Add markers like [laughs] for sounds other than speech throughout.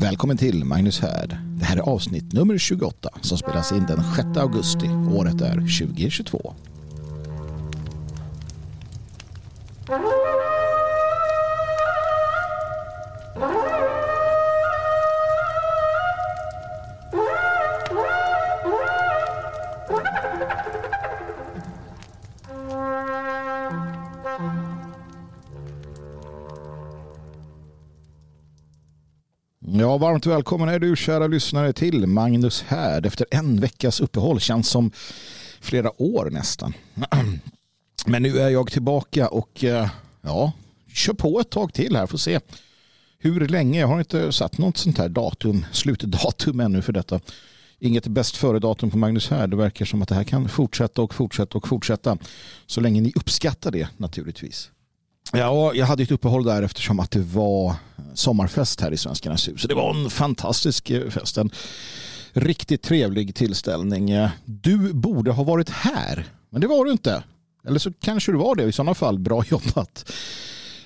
Välkommen till Magnus Härd. Det här är avsnitt nummer 28 som spelas in den 6 augusti. Året är 2022. Varmt välkommen är du kära lyssnare till Magnus Härd efter en veckas uppehåll. Känns som flera år nästan. [clears throat] Men nu är jag tillbaka och eh, ja, kör på ett tag till här. Får se hur länge. Jag har inte satt något sånt här datum, slutdatum ännu för detta. Inget bäst före-datum på Magnus Härd. Det verkar som att det här kan fortsätta och fortsätta och fortsätta. Så länge ni uppskattar det naturligtvis. Ja, jag hade ett uppehåll där eftersom att det var sommarfest här i Svenskarnas hus. Det var en fantastisk eh, fest. En riktigt trevlig tillställning. Eh, du borde ha varit här, men det var du inte. Eller så kanske du var det. I sådana fall, bra [laughs] jobbat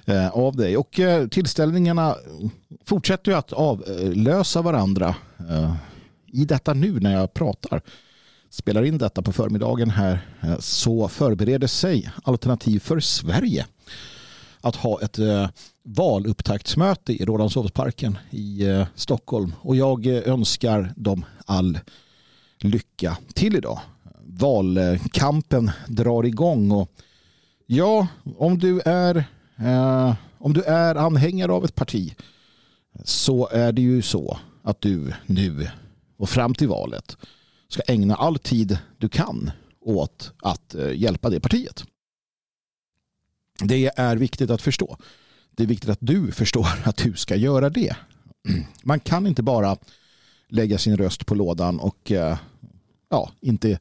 eh, av dig. Och tillställningarna fortsätter ju att avlösa varandra i detta nu när jag pratar. Spelar in detta på förmiddagen här så förbereder sig Alternativ för Sverige att ha ett eh, valupptaktsmöte i Rålambshovsparken i eh, Stockholm. Och jag eh, önskar dem all lycka till idag. Valkampen drar igång och ja, om du är eh, om du är anhängare av ett parti så är det ju så att du nu och fram till valet ska ägna all tid du kan åt att eh, hjälpa det partiet. Det är viktigt att förstå. Det är viktigt att du förstår [laughs] att du ska göra det. Man kan inte bara lägga sin röst på lådan och eh, ja, inte,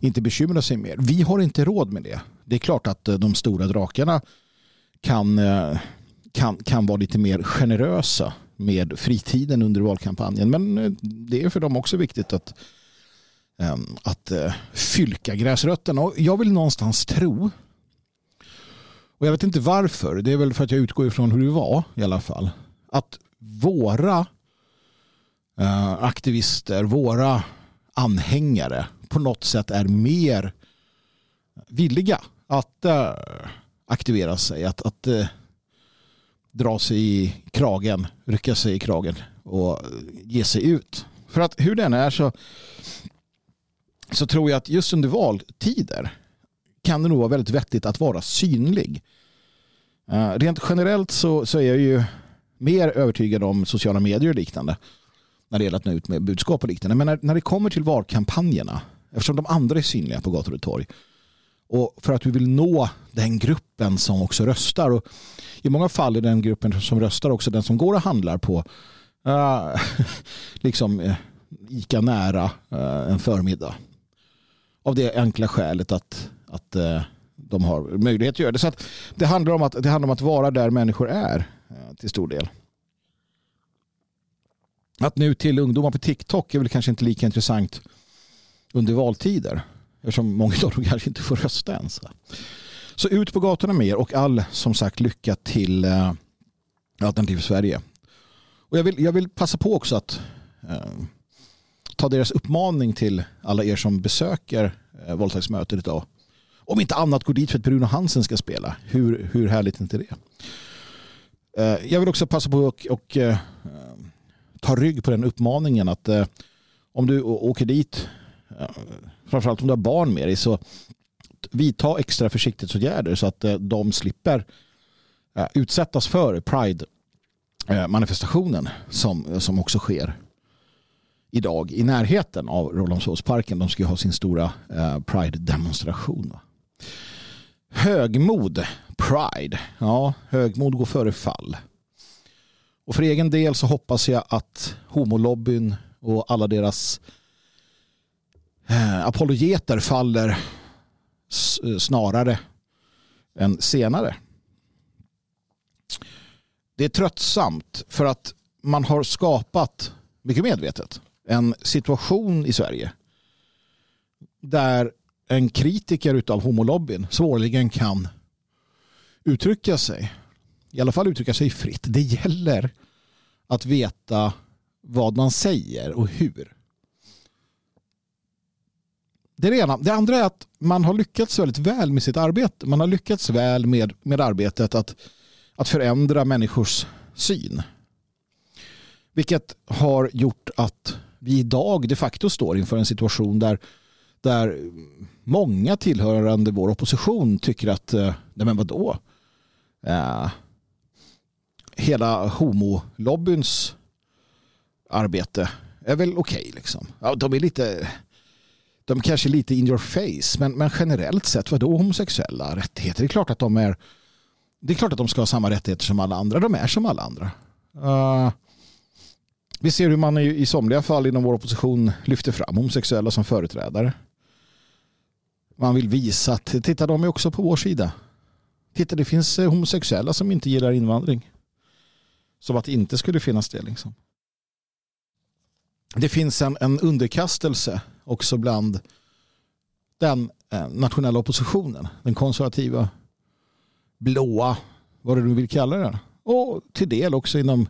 inte bekymra sig mer. Vi har inte råd med det. Det är klart att eh, de stora drakarna kan, eh, kan, kan vara lite mer generösa med fritiden under valkampanjen. Men det är för dem också viktigt att, ehm, att fylka gräsrötterna. Och jag vill någonstans tro och jag vet inte varför. Det är väl för att jag utgår ifrån hur det var i alla fall. Att våra eh, aktivister, våra anhängare på något sätt är mer villiga att eh, aktivera sig. Att, att eh, dra sig i kragen, rycka sig i kragen och ge sig ut. För att hur den är så, så tror jag att just under valtider kan det nog vara väldigt vettigt att vara synlig. Eh, rent generellt så, så är jag ju mer övertygad om sociala medier och liknande när det gäller att nå ut med budskap och liknande. Men när, när det kommer till valkampanjerna, eftersom de andra är synliga på gator och torg och för att du vill nå den gruppen som också röstar och i många fall är den gruppen som röstar också den som går och handlar på uh, [laughs] liksom uh, Ica nära uh, en förmiddag. Av det enkla skälet att att eh, de har möjlighet att göra det. Så att det, handlar om att, det handlar om att vara där människor är eh, till stor del. Att nu till ungdomar på TikTok är väl kanske inte lika intressant under valtider. Eftersom många av dem [laughs] kanske inte får rösta ens. Så ut på gatorna med er och all som sagt lycka till eh, Alternativ Sverige. Och jag vill, jag vill passa på också att eh, ta deras uppmaning till alla er som besöker eh, våldtäktsmötet idag om inte annat går dit för att Bruno Hansen ska spela. Hur, hur härligt är inte det? Eh, jag vill också passa på att och, och, eh, ta rygg på den uppmaningen att eh, om du åker dit, framförallt om du har barn med dig, så vidta extra försiktighetsåtgärder så att de slipper utsättas för Pride-manifestationen som, som också sker idag i närheten av Rålambshovsparken. De ska ha sin stora Pride-demonstration. Högmod, pride. Ja, högmod går före fall. Och för egen del så hoppas jag att homolobbyn och alla deras eh, apologeter faller eh, snarare än senare. Det är tröttsamt för att man har skapat, mycket medvetet, en situation i Sverige där en kritiker av homolobbyn svårligen kan uttrycka sig. I alla fall uttrycka sig fritt. Det gäller att veta vad man säger och hur. Det är det ena. Det andra är att man har lyckats väldigt väl med sitt arbete. Man har lyckats väl med, med arbetet att, att förändra människors syn. Vilket har gjort att vi idag de facto står inför en situation där, där många tillhörande vår opposition tycker att, eh, nej men vadå? Eh, hela homolobbyns arbete är väl okej okay, liksom. Ja, de är lite de kanske är lite in your face men, men generellt sett vadå homosexuella rättigheter? Det är klart att de är det är klart att de ska ha samma rättigheter som alla andra. De är som alla andra. Uh, vi ser hur man i, i somliga fall inom vår opposition lyfter fram homosexuella som företrädare. Man vill visa att titta de är också på vår sida. Titta det finns eh, homosexuella som inte gillar invandring. Som att det inte skulle finnas det. Liksom. Det finns en, en underkastelse också bland den eh, nationella oppositionen. Den konservativa, blåa, vad du vill kalla den. Och till del också inom,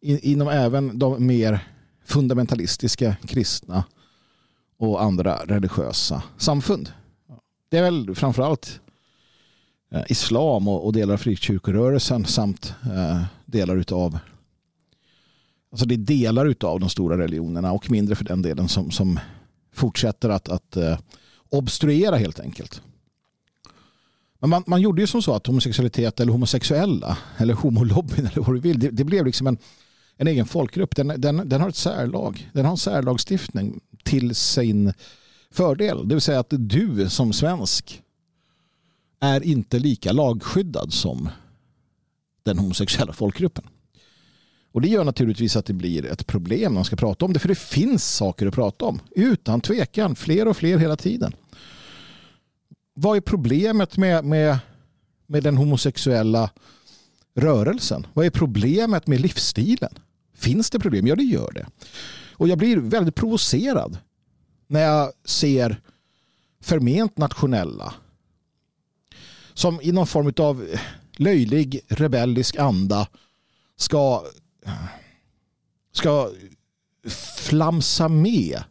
inom även de mer fundamentalistiska kristna och andra religiösa samfund. Det är väl framförallt eh, islam och, delar av frikyrkorörelsen samt eh, delar av Alltså det är delar utav de stora religionerna och mindre för den delen som, som fortsätter att, att eh, obstruera helt enkelt. Men man, man gjorde ju som så att homosexualitet eller homosexuella eller homolobbyn eller vad du vill, det, det blev liksom en, en egen folkgrupp. Den, den, den har ett särlag. Den har en särlagstiftning till sin fördel. Det vill säga att du som svensk är inte lika lagskyddad som den homosexuella folkgruppen. Och det gör naturligtvis att det blir ett problem när man ska prata om det. För det finns saker att prata om. Utan tvekan. Fler och fler hela tiden. Vad är problemet med, med, med den homosexuella rörelsen? Vad är problemet med livsstilen? Finns det problem? Ja, det gör det. Och jag blir väldigt provocerad när jag ser förment nationella som i någon form av löjlig rebellisk anda ska ska flamsa med.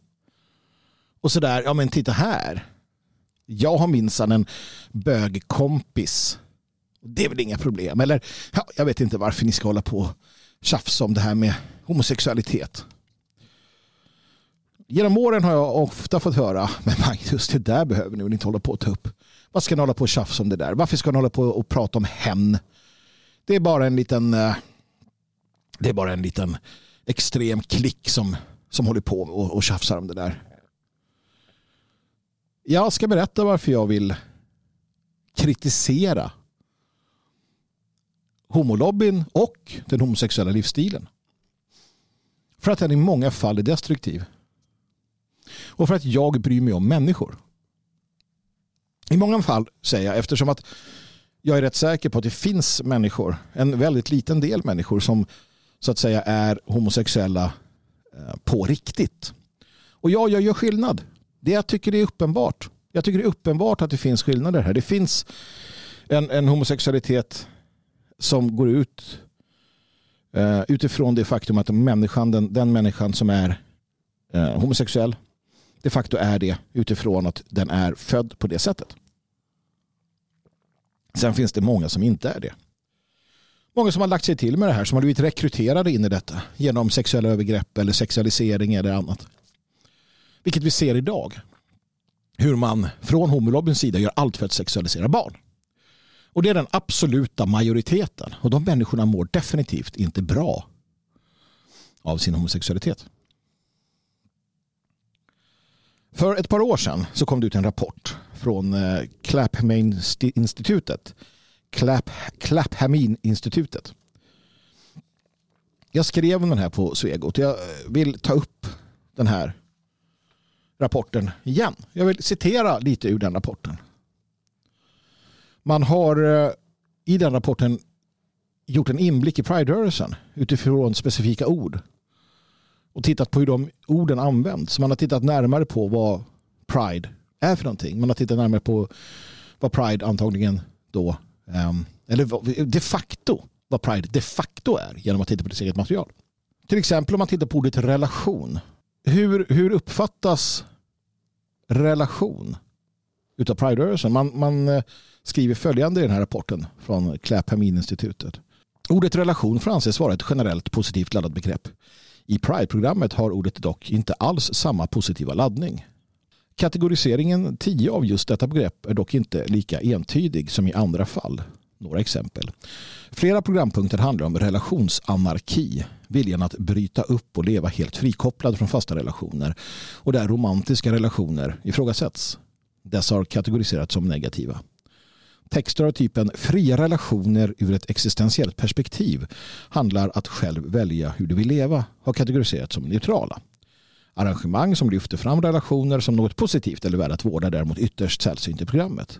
Och sådär, ja men titta här. Jag har minsann en bögkompis. Det är väl inga problem. Eller ja, jag vet inte varför ni ska hålla på och tjafsa om det här med homosexualitet. Genom åren har jag ofta fått höra, men Magnus, det där behöver ni väl inte hålla på att ta upp. Vad ska ni hålla på och tjafsa om det där? Varför ska ni hålla på och prata om hen? Det är bara en liten eh, det är bara en liten extrem klick som, som håller på och, och tjafsar om det där. Jag ska berätta varför jag vill kritisera homolobbyn och den homosexuella livsstilen. För att den i många fall är destruktiv. Och för att jag bryr mig om människor. I många fall säger jag eftersom att jag är rätt säker på att det finns människor, en väldigt liten del människor som så att säga är homosexuella eh, på riktigt. Och ja, jag gör skillnad. Det jag tycker det är uppenbart. Jag tycker det är uppenbart att det finns skillnader här. Det finns en, en homosexualitet som går ut eh, utifrån det faktum att människan, den, den människan som är eh, homosexuell de facto är det utifrån att den är född på det sättet. Sen finns det många som inte är det. Många som har lagt sig till med det här som har blivit rekryterade in i detta genom sexuella övergrepp eller sexualisering eller annat. Vilket vi ser idag. Hur man från homolobbyns sida gör allt för att sexualisera barn. Och det är den absoluta majoriteten. Och de människorna mår definitivt inte bra av sin homosexualitet. För ett par år sedan så kom det ut en rapport från eh, Clapham-institutet Clap, Claphamin-institutet. Jag skrev om den här på Svegot. Jag vill ta upp den här rapporten igen. Jag vill citera lite ur den rapporten. Man har eh, i den rapporten gjort en inblick i Pride-rörelsen utifrån specifika ord och tittat på hur de orden används. Man har tittat närmare på vad Pride är för någonting. Man har tittat närmare på vad Pride antagligen då ehm, eller de facto vad Pride de facto är genom att titta på dess eget material. Till exempel om man tittar på ordet relation. Hur, hur uppfattas relation utav Pride-rörelsen? Man, man eh, skriver följande i den här rapporten från Clapham-institutet. Ordet relation får anses vara ett generellt positivt laddat begrepp. I Pride-programmet har ordet dock inte alls samma positiva laddning. Kategoriseringen 10 av just detta begrepp är dock inte lika entydig som i andra fall. Några exempel. Flera programpunkter handlar om relationsanarki, viljan att bryta upp och leva helt frikopplad från fasta relationer och där romantiska relationer ifrågasätts. Dessa har kategoriserats som negativa. Texter av typen fria relationer ur ett existentiellt perspektiv handlar att själv välja hur du vill leva har kategoriserats som neutrala. Arrangemang som lyfter fram relationer som något positivt eller värt att vårda däremot ytterst sällsynt i programmet.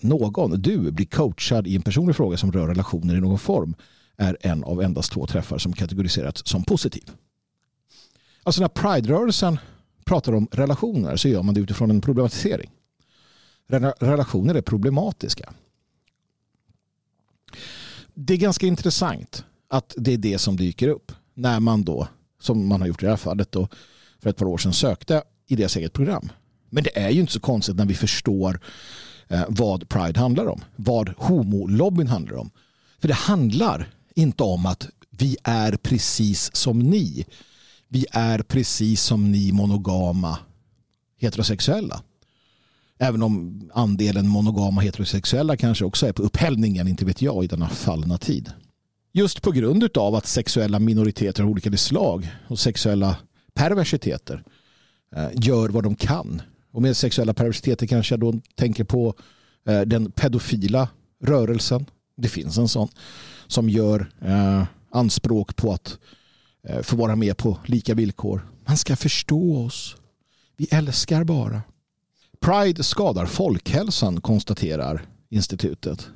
Någon, du, blir coachad i en personlig fråga som rör relationer i någon form är en av endast två träffar som kategoriserats som positiv. Alltså när Pride-rörelsen pratar om relationer så gör man det utifrån en problematisering. Relationer är problematiska. Det är ganska intressant att det är det som dyker upp när man då, som man har gjort i det här fallet, då, för ett par år sedan sökte i deras eget program. Men det är ju inte så konstigt när vi förstår eh, vad Pride handlar om. Vad homolobbyn handlar om. För det handlar inte om att vi är precis som ni. Vi är precis som ni monogama heterosexuella. Även om andelen monogama heterosexuella kanske också är på upphällningen, inte vet jag, i denna fallna tid. Just på grund av att sexuella minoriteter av olika slag och sexuella perversiteter eh, gör vad de kan. Och med sexuella perversiteter kanske jag då tänker på eh, den pedofila rörelsen. Det finns en sån som gör eh, anspråk på att få vara med på lika villkor. Man ska förstå oss. Vi älskar bara. Pride skadar folkhälsan konstaterar institutet.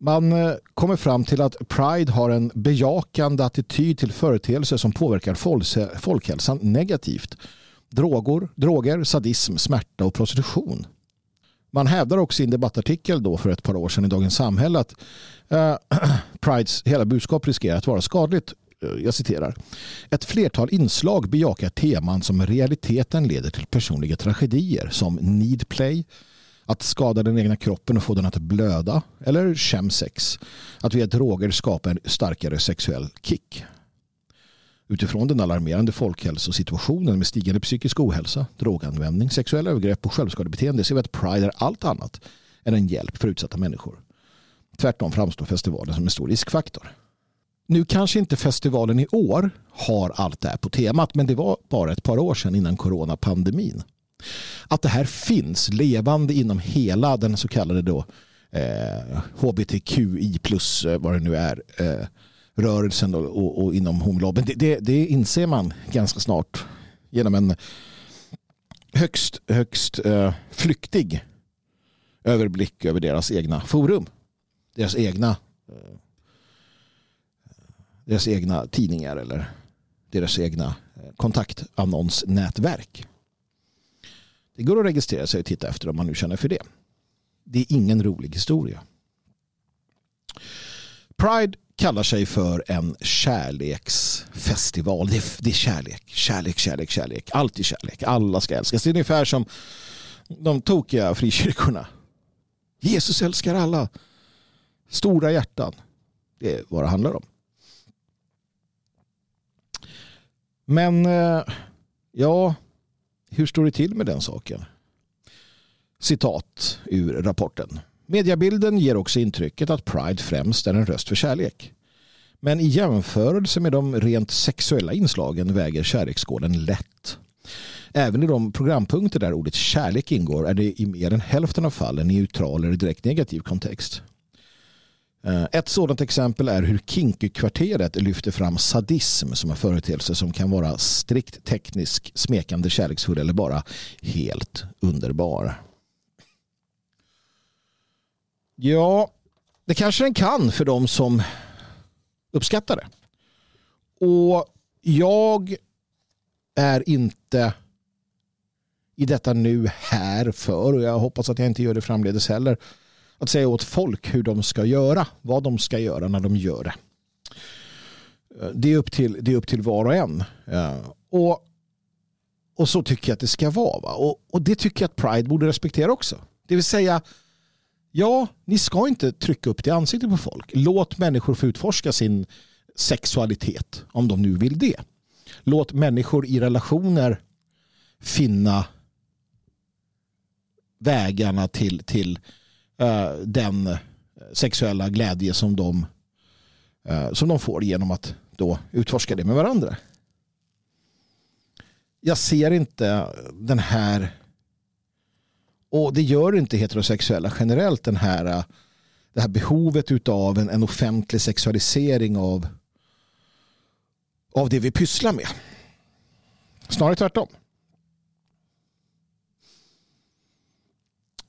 Man eh, kommer fram till att Pride har en bejakande attityd till företeelser som påverkar folkhälsan negativt. Droger, droger, sadism, smärta och prostitution. Man hävdar också i en debattartikel då för ett par år sedan i Dagens Samhälle att eh, [clears throat] Prides hela budskap riskerar att vara skadligt Eh, jag citerar. Ett flertal inslag bejakar teman som i realiteten leder till personliga tragedier som need play, att skada den egna kroppen och få den att blöda eller chemsex, att via droger skapa en starkare sexuell kick. Utifrån den alarmerande folkhälsosituationen med stigande psykisk ohälsa, droganvändning, sexuella övergrepp och självskadebeteende ser vi att Pride är allt annat än en hjälp för utsatta människor. Tvärtom framstår festivalen som en stor riskfaktor. Nu kanske inte festivalen i år har allt det här på temat men det var bara ett par år sedan innan coronapandemin. Att det här finns levande inom hela den så kallade då, eh, hbtqi plus eh, vad det nu är eh, rörelsen och, och, och inom homolobben. Det, det, det, inser man ganska snart genom en högst, högst eh, flyktig överblick över deras egna forum. Deras egna eh, deras egna tidningar eller deras egna eh, kontaktannonsnätverk. Det går att registrera sig och titta efter om man nu känner för det. Det är ingen rolig historia. Pride kallar sig för en kärleksfestival. Det är, det är kärlek, kärlek, kärlek, kärlek. är kärlek. Alla ska älskas. Det är ungefär som de tokiga frikyrkorna. Jesus älskar alla. Stora hjärtan. Det är vad det handlar om. Men eh, ja, hur står det till med den saken? Citat ur rapporten. Mediabilden ger också intrycket att Pride främst är en röst för kärlek. Men i jämförelse med de rent sexuella inslagen väger kärleksskålen lätt. Även i de programpunkter där ordet kärlek ingår är det i mer än hälften av fallen neutral eller direkt negativ kontext. Eh, ett sådant exempel är hur Kinky-kvarteret lyfter fram sadism som en företeelse som kan vara strikt teknisk, smekande, kärleksfull eller bara helt underbar. Ja, det kanske den kan för de som uppskattar det. Och jag är inte i detta nu här för och jag hoppas att jag inte gör det framledes heller att säga åt folk hur de ska göra, vad de ska göra när de gör det. Eh, det, är upp till, det är upp till var och en. Eh, och, och så tycker jag att det ska vara. Va? Och, och det tycker jag att Pride borde respektera också. Det vill säga, ja, ni ska inte trycka upp det i ansiktet på folk. Låt människor få utforska sin sexualitet om de nu vill det. Låt människor i relationer finna vägarna till, till Eh, den sexuella glädje som de, eh, som de får genom att då utforska det med varandra. Jag ser inte den här och det gör inte heterosexuella generellt den här, eh, det här behovet av en, en offentlig sexualisering av, av det vi pysslar med. Snarare tvärtom.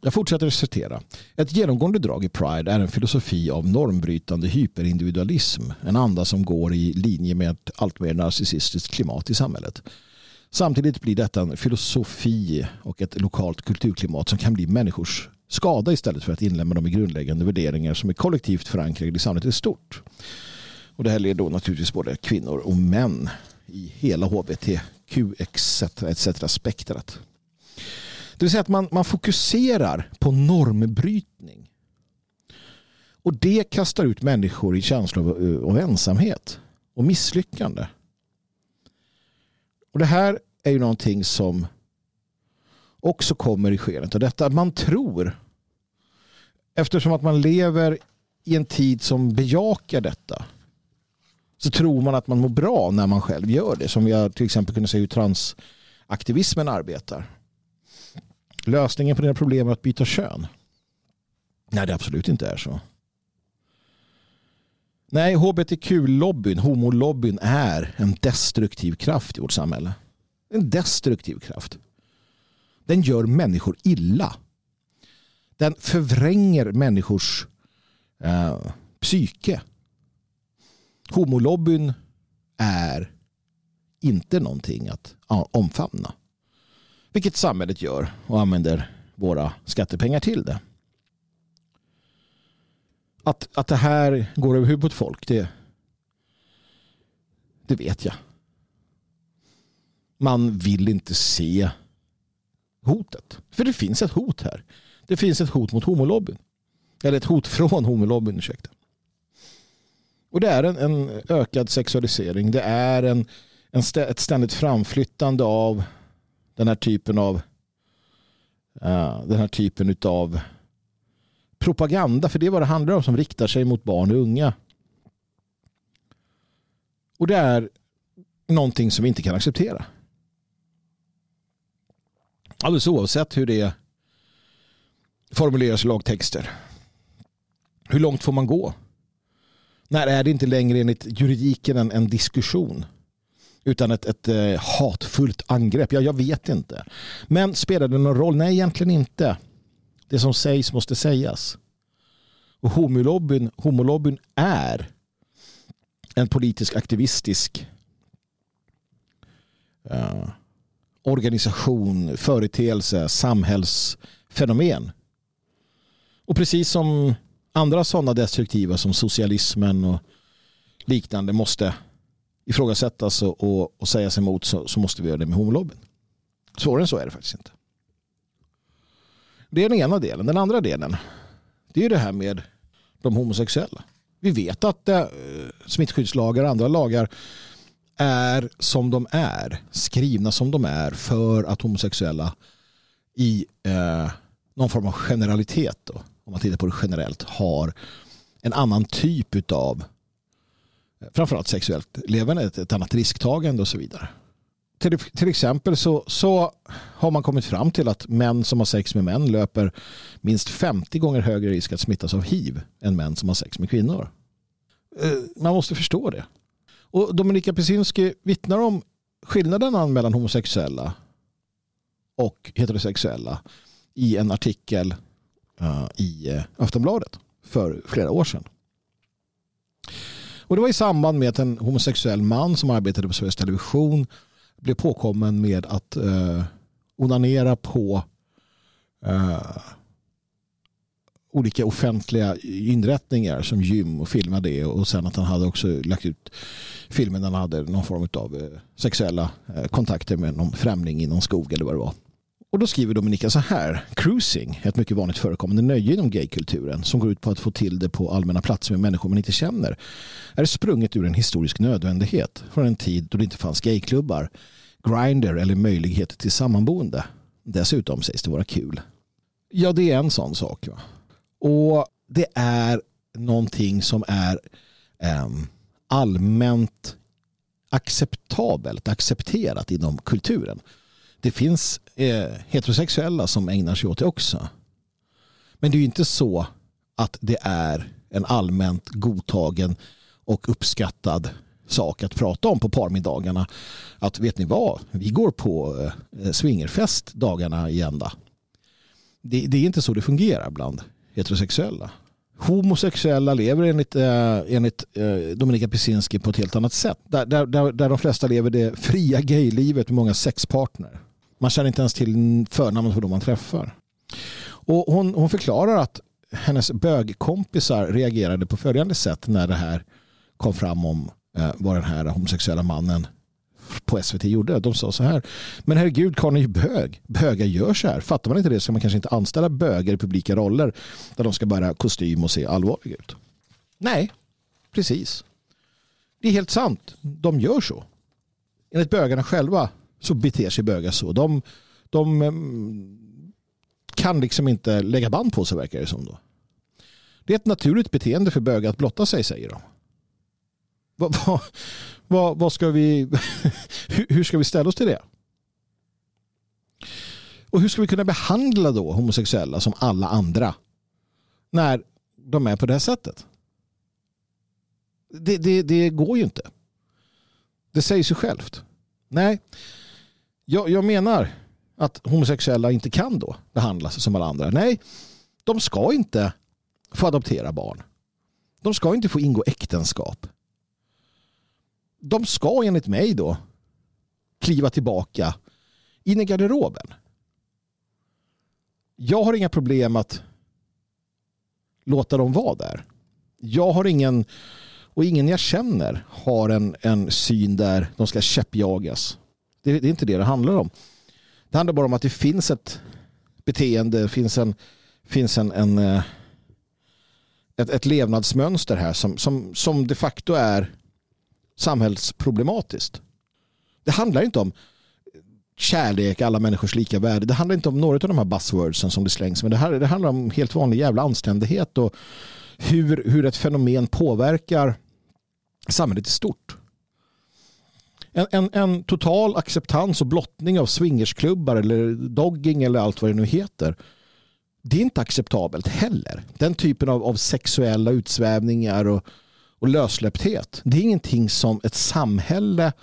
Jag fortsätter att citera. Ett genomgående drag i Pride är en filosofi av normbrytande hyperindividualism. En anda som går i linje med ett alltmer narcissistiskt klimat i samhället. Samtidigt blir detta en filosofi och ett lokalt kulturklimat som kan bli människors skada istället för att inlämna dem i grundläggande värderingar som är kollektivt förankrade i samhället i stort. Och det här leder då naturligtvis både kvinnor och män i hela HBTQ etc. etc. spektrat. Det vill säga att man, man fokuserar på normbrytning. Och det kastar ut människor i känslor av, eh, av ensamhet och misslyckande. Och det här är ju någonting som också kommer i skenet av detta. Man tror, eftersom att man lever i en tid som bejakar detta, så tror man att man mår bra när man själv gör det. Som vi till exempel kunde se hur transaktivismen arbetar. Lösningen på dina problem är att byta kön. Nej, det absolut inte är så. Nej, hbtq-lobbyn, homolobbyn är en destruktiv kraft i vårt samhälle. En destruktiv kraft. Den gör människor illa. Den förvränger människors eh, psyke. Homolobbyn är inte någonting att omfamna. Vilket samhället gör och använder våra skattepengar till det. Att, att det här går över huvudet på folk, det, det vet jag. Man vill inte se hotet. För det finns ett hot här. Det finns ett hot mot homolobbyn. Eller ett hot från homolobbyn, ursäkta. Och det är en, en ökad sexualisering. Det är en, en st ett ständigt framflyttande av den här typen av uh, den här typen av propaganda, för det är vad det handlar om som riktar sig mot barn och unga. Och det är någonting som vi inte kan acceptera. Alldeles oavsett hur det formuleras i lagtexter. Hur långt får man gå? När är det inte längre enligt juridiken en, en diskussion? Utan ett, ett eh, hatfullt angrepp. Ja, jag vet inte. Men spelar det någon roll? Nej, egentligen inte. Det som sägs måste sägas. Och homolobbyn, homolobbyn är en politisk aktivistisk uh, organisation, företeelse, samhällsfenomen. Och precis som andra sådana destruktiva som socialismen och liknande måste ifrågasättas och, och, och sägas emot så, så måste vi göra det med homolobbyn. Svårare än så är det faktiskt inte. Det är den ena delen. Den andra delen det är det här med de homosexuella. Vi vet att eh, smittskyddslagar och andra lagar är som de är, skrivna som de är för att homosexuella i eh, någon form av generalitet, då, om man tittar på det generellt, har en annan typ av framförallt sexuellt levande, ett, ett annat risktagande och så vidare. Till, till exempel så, så har man kommit fram till att män som har sex med män löper minst 50 gånger högre risk att smittas av hiv än män som har sex med kvinnor. Eh, man måste förstå det. Och Dominika Pisinski vittnar om skillnaderna mellan homosexuella och heterosexuella i en artikel eh, i eh, Aftonbladet för flera år sedan. Och det var i samband med att en homosexuell man som arbetade på Sveriges Television blev påkommen med att eh, onanera på eh, olika offentliga inrättningar som gym och filmade det och sen att han hade också lagt ut filmen där han hade någon form av eh, sexuella eh, kontakter med någon främling i någon skog eller vad det var. Och då skriver Dominika så här. Cruising är ett mycket vanligt förekommande nöje inom gaykulturen som går ut på att få till det på allmänna platser med människor man inte känner. Är sprunget ur en historisk nödvändighet från en tid då det inte fanns gayklubbar, grinder eller möjlighet till sammanboende. Dessutom sägs det vara kul. Ja, det är en sån sak. Va? Och det är någonting som är um, allmänt acceptabelt, accepterat inom kulturen. Det finns eh, heterosexuella som ägnar sig åt det också. Men det är ju inte så att det är en allmänt godtagen och uppskattad sak att prata om på parmiddagarna. Att vet ni vad, vi går på eh, swingerfest dagarna i ända. Det, det, är inte så det fungerar bland heterosexuella. Homosexuella lever enligt, eh, enligt eh, Dominika Pisinski på ett helt annat sätt. Där, där, där de flesta lever det fria gaylivet med många sexpartner. Man känner inte ens till förnamnet på de man träffar. Och hon, hon förklarar att hennes bögkompisar reagerade på följande sätt när det här kom fram om eh, vad den här homosexuella mannen på SVT gjorde. De sa så här. Men herregud, karln är ju bög. Bögar gör så här. Fattar man inte det så ska man kanske inte anställa bögar i publika roller där de ska bära kostym och se allvarliga ut. Nej, precis. Det är helt sant. De gör så. Enligt bögarna själva så beter sig bögar så. De, de mm, kan liksom inte lägga band på sig verkar det som då. Det är ett naturligt beteende för bögar att blotta sig säger de. Vad, vad, vad, vad ska vi, [laughs] hur ska vi ställa oss till det? Och hur ska vi kunna behandla då homosexuella som alla andra när de är på det här sättet? Det, det, det går ju inte. Det säger sig självt. Nej, jag, jag menar att homosexuella inte kan då behandlas som alla andra. Nej, de ska inte få adoptera barn. De ska inte få ingå äktenskap. De ska enligt mig då kliva tillbaka in i garderoben. Jag har inga problem att låta dem vara där. Jag har ingen och ingen jag känner har en, en syn där de ska käppjagas. Det, det, är inte det det handlar om. Det handlar bara om att det finns ett beteende, finns en, finns en, en eh, ett, ett levnadsmönster här som, som, som de facto är samhällsproblematiskt. Det handlar inte om kärlek, alla människors lika värde. Det handlar inte om några av de här buzzwordsen som det slängs med. Det, här, det handlar om helt vanlig jävla anständighet och hur, hur ett fenomen påverkar samhället i stort en, en, en, total acceptans och blottning av swingersklubbar eller dogging eller allt vad det nu heter. Det är inte acceptabelt heller. Den typen av, av sexuella utsvävningar och, och lössläppthet. Det är ingenting som ett samhälle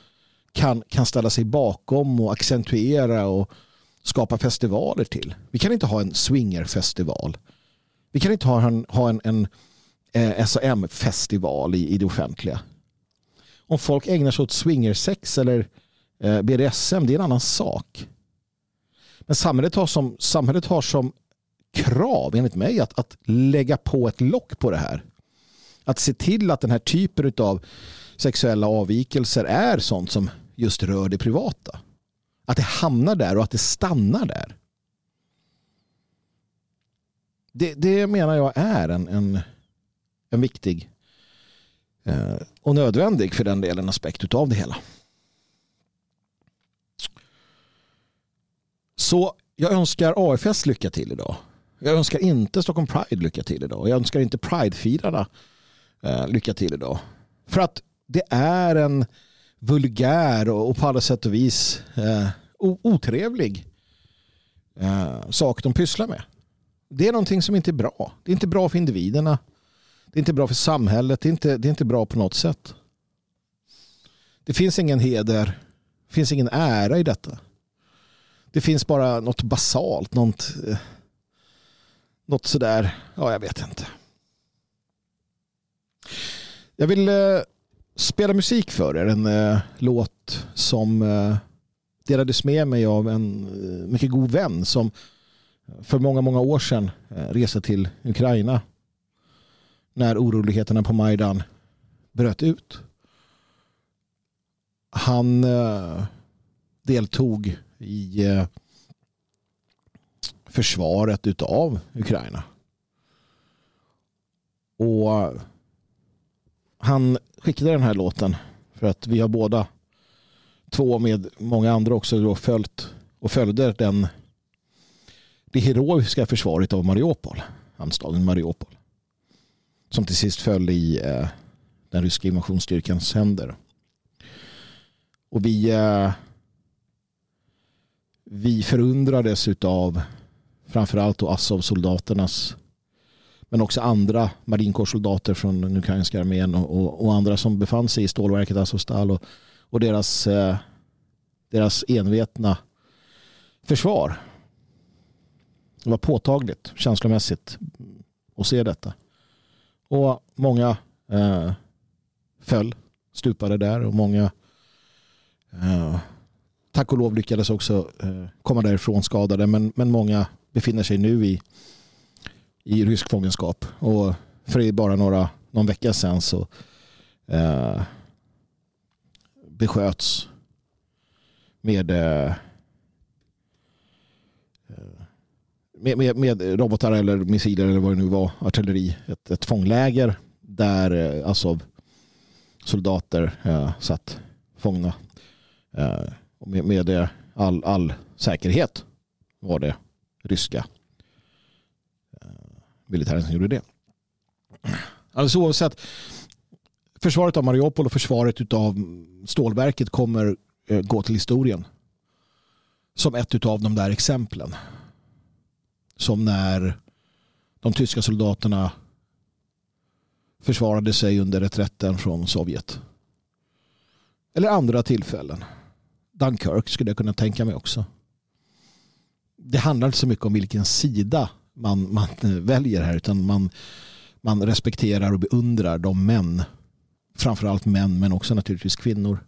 kan, kan ställa sig bakom och accentuera och skapa festivaler till. Vi kan inte ha en swingerfestival. Vi kan inte ha en, ha en, en eh, SAM-festival i, i det offentliga om folk ägnar sig åt swingersex eller eh, BDSM, det är en annan sak. Men samhället har som, samhället har som krav, enligt mig, att, att lägga på ett lock på det här. Att se till att den här typen av sexuella avvikelser är sånt som just rör det privata. Att det hamnar där och att det stannar där. Det, det menar jag är en, en, en viktig Eh, och nödvändig för den delen aspekt av det hela. Så jag önskar AFS lycka till idag. Jag önskar inte Stockholm Pride lycka till idag. Jag önskar inte Pride-firarna eh, lycka till idag. För att det är en vulgär och på alla sätt och vis eh, otrevlig eh, sak de pysslar med. Det är någonting som inte är bra. Det är inte bra för individerna. Det är inte bra för samhället. Det är inte, det är inte bra på något sätt. Det finns ingen heder. Det finns ingen ära i detta. Det finns bara något basalt. Något, eh, något sådär. Ja, jag vet inte. Jag vill eh, spela musik för er. En eh, låt som eh, delades med mig av en eh, mycket god vän som för många, många år sedan eh, reste till Ukraina när oroligheterna på Majdan bröt ut. Han eh, deltog i eh, försvaret utav Ukraina. Och han skickade den här låten för att vi har båda två med många andra också då följt och följde den det heroiska försvaret av Mariupol, hamnstaden Mariupol. Som till sist föll i eh, den ryska invasionsstyrkans händer. Och vi eh, vi förundrades av framförallt Azov-soldaternas men också andra marinkårssoldater från den ukrainska armén och, och, och, andra som befann sig i stålverket Azovstal och, och deras, eh, deras envetna försvar. Det var påtagligt känslomässigt att se detta. Och många eh, föll, stupade där och många eh, tack och lov lyckades också eh, komma därifrån skadade men, men många befinner sig nu i, i rysk fångenskap. Och för bara några, någon vecka sedan så eh, besköts med, eh, med, med, med, robotar eller missiler eller vad det nu var, artilleri, ett, ett fångläger där Azov soldater eh, satt fångna. Eh, med, med eh, all, all säkerhet var det ryska eh, militären som gjorde det. Alltså oavsett, försvaret av Mariupol och försvaret av stålverket kommer eh, gå till historien som ett av de där exemplen. Som när de tyska soldaterna försvarade sig under reträtten från Sovjet. Eller andra tillfällen. Dunkirk skulle jag kunna tänka mig också det handlar inte så mycket om vilken sida man, man väljer här utan man, man respekterar och beundrar de män, framförallt män men också naturligtvis kvinnor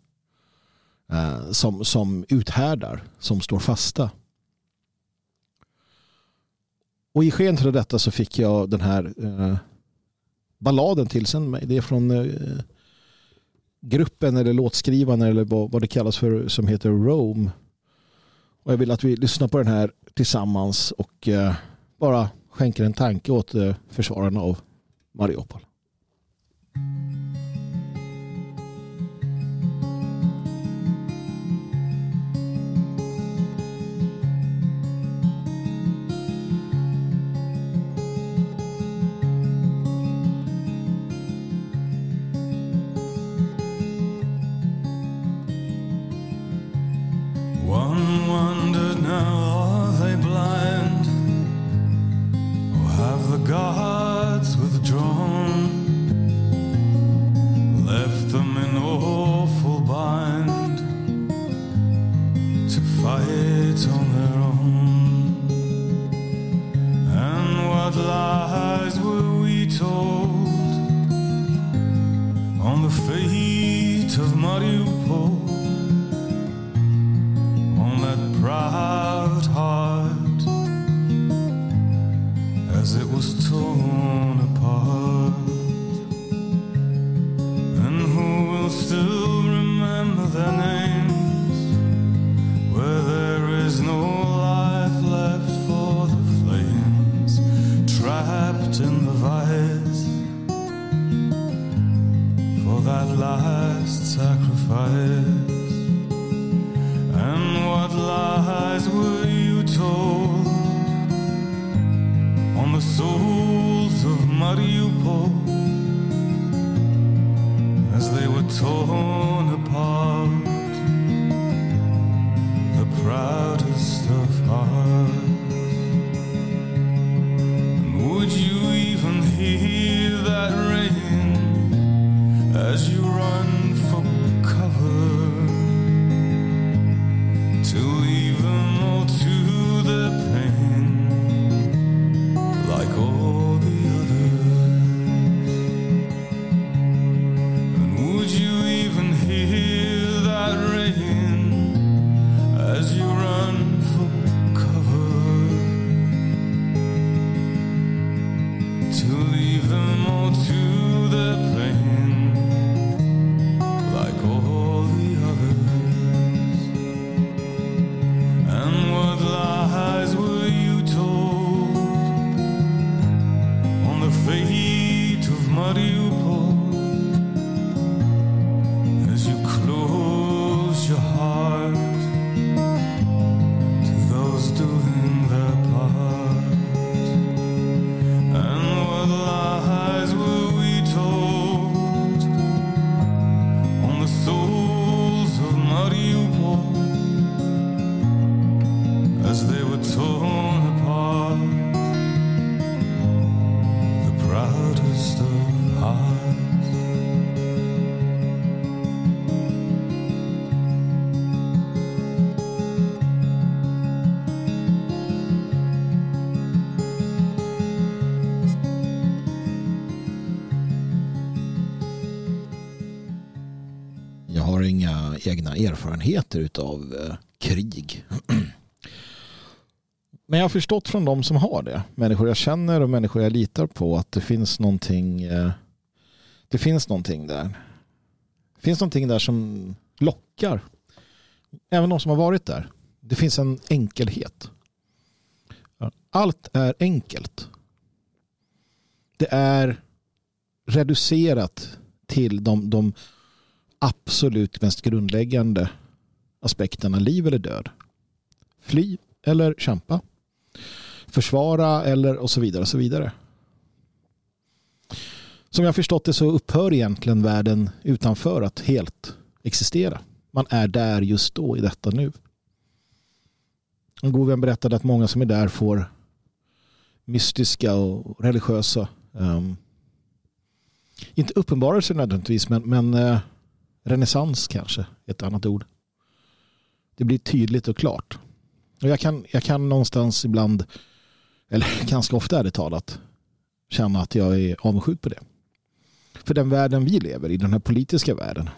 eh, som, som uthärdar, som står fasta. Och i sken av detta så fick jag den här eh, balladen tillsänd mig. Det är från eh, gruppen eller låtskrivaren eller vad, vad det kallas för som heter Rome. Och jag vill att vi lyssnar på den här tillsammans och eh, bara skänker en tanke åt eh, försvararna av Mariupol. you pull. As they were torn sina erfarenheter av eh, krig. [clears throat] Men jag har förstått från de som har det, människor jag känner och människor jag litar på, att det finns någonting, eh, det finns någonting där. Det finns någonting där som lockar. Även de som har varit där. Det finns en enkelhet. Allt är enkelt. Det är reducerat till de, de absolut mest grundläggande aspekterna liv eller död. Fly eller kämpa. Försvara eller och så vidare. Och så vidare. Som jag förstått det så upphör egentligen världen utanför att helt existera. Man är där just då i detta nu. En god vän berättade att många som är där får mystiska och religiösa um, inte uppenbarelser nödvändigtvis men, men uh, renässans kanske ett annat ord. Det blir tydligt och klart. Och jag kan, jag kan någonstans ibland, eller [laughs] ganska ofta är det talat, känna att jag är avundsjuk på det. För den världen vi lever i, den här politiska världen.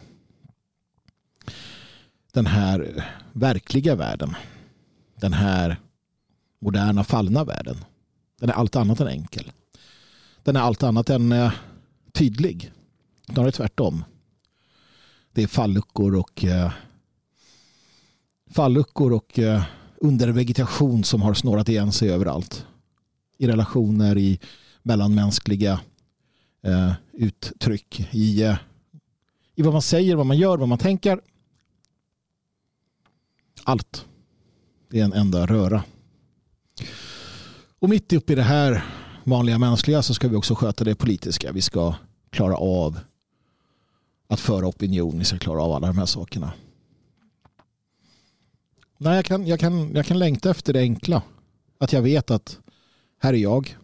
Den här verkliga världen. Den här moderna fallna världen. Den är allt annat än enkel. Den är allt annat än eh, tydlig. Snarare tvärtom. Det är falluckor och eh, falluckor och eh, undervegetation som har snårat igen sig överallt. I relationer, i mellanmänskliga eh, uttryck, i, eh, i vad man säger, vad man gör, vad man tänker. Allt. Det är en enda röra. Och mitt uppe i det här vanliga mänskliga så ska vi också sköta det politiska. Vi ska klara av att föra opinion. Vi ska klara av alla de här sakerna. Nej, jag, kan, jag, kan, jag kan längta efter det enkla. Att jag vet att här är jag.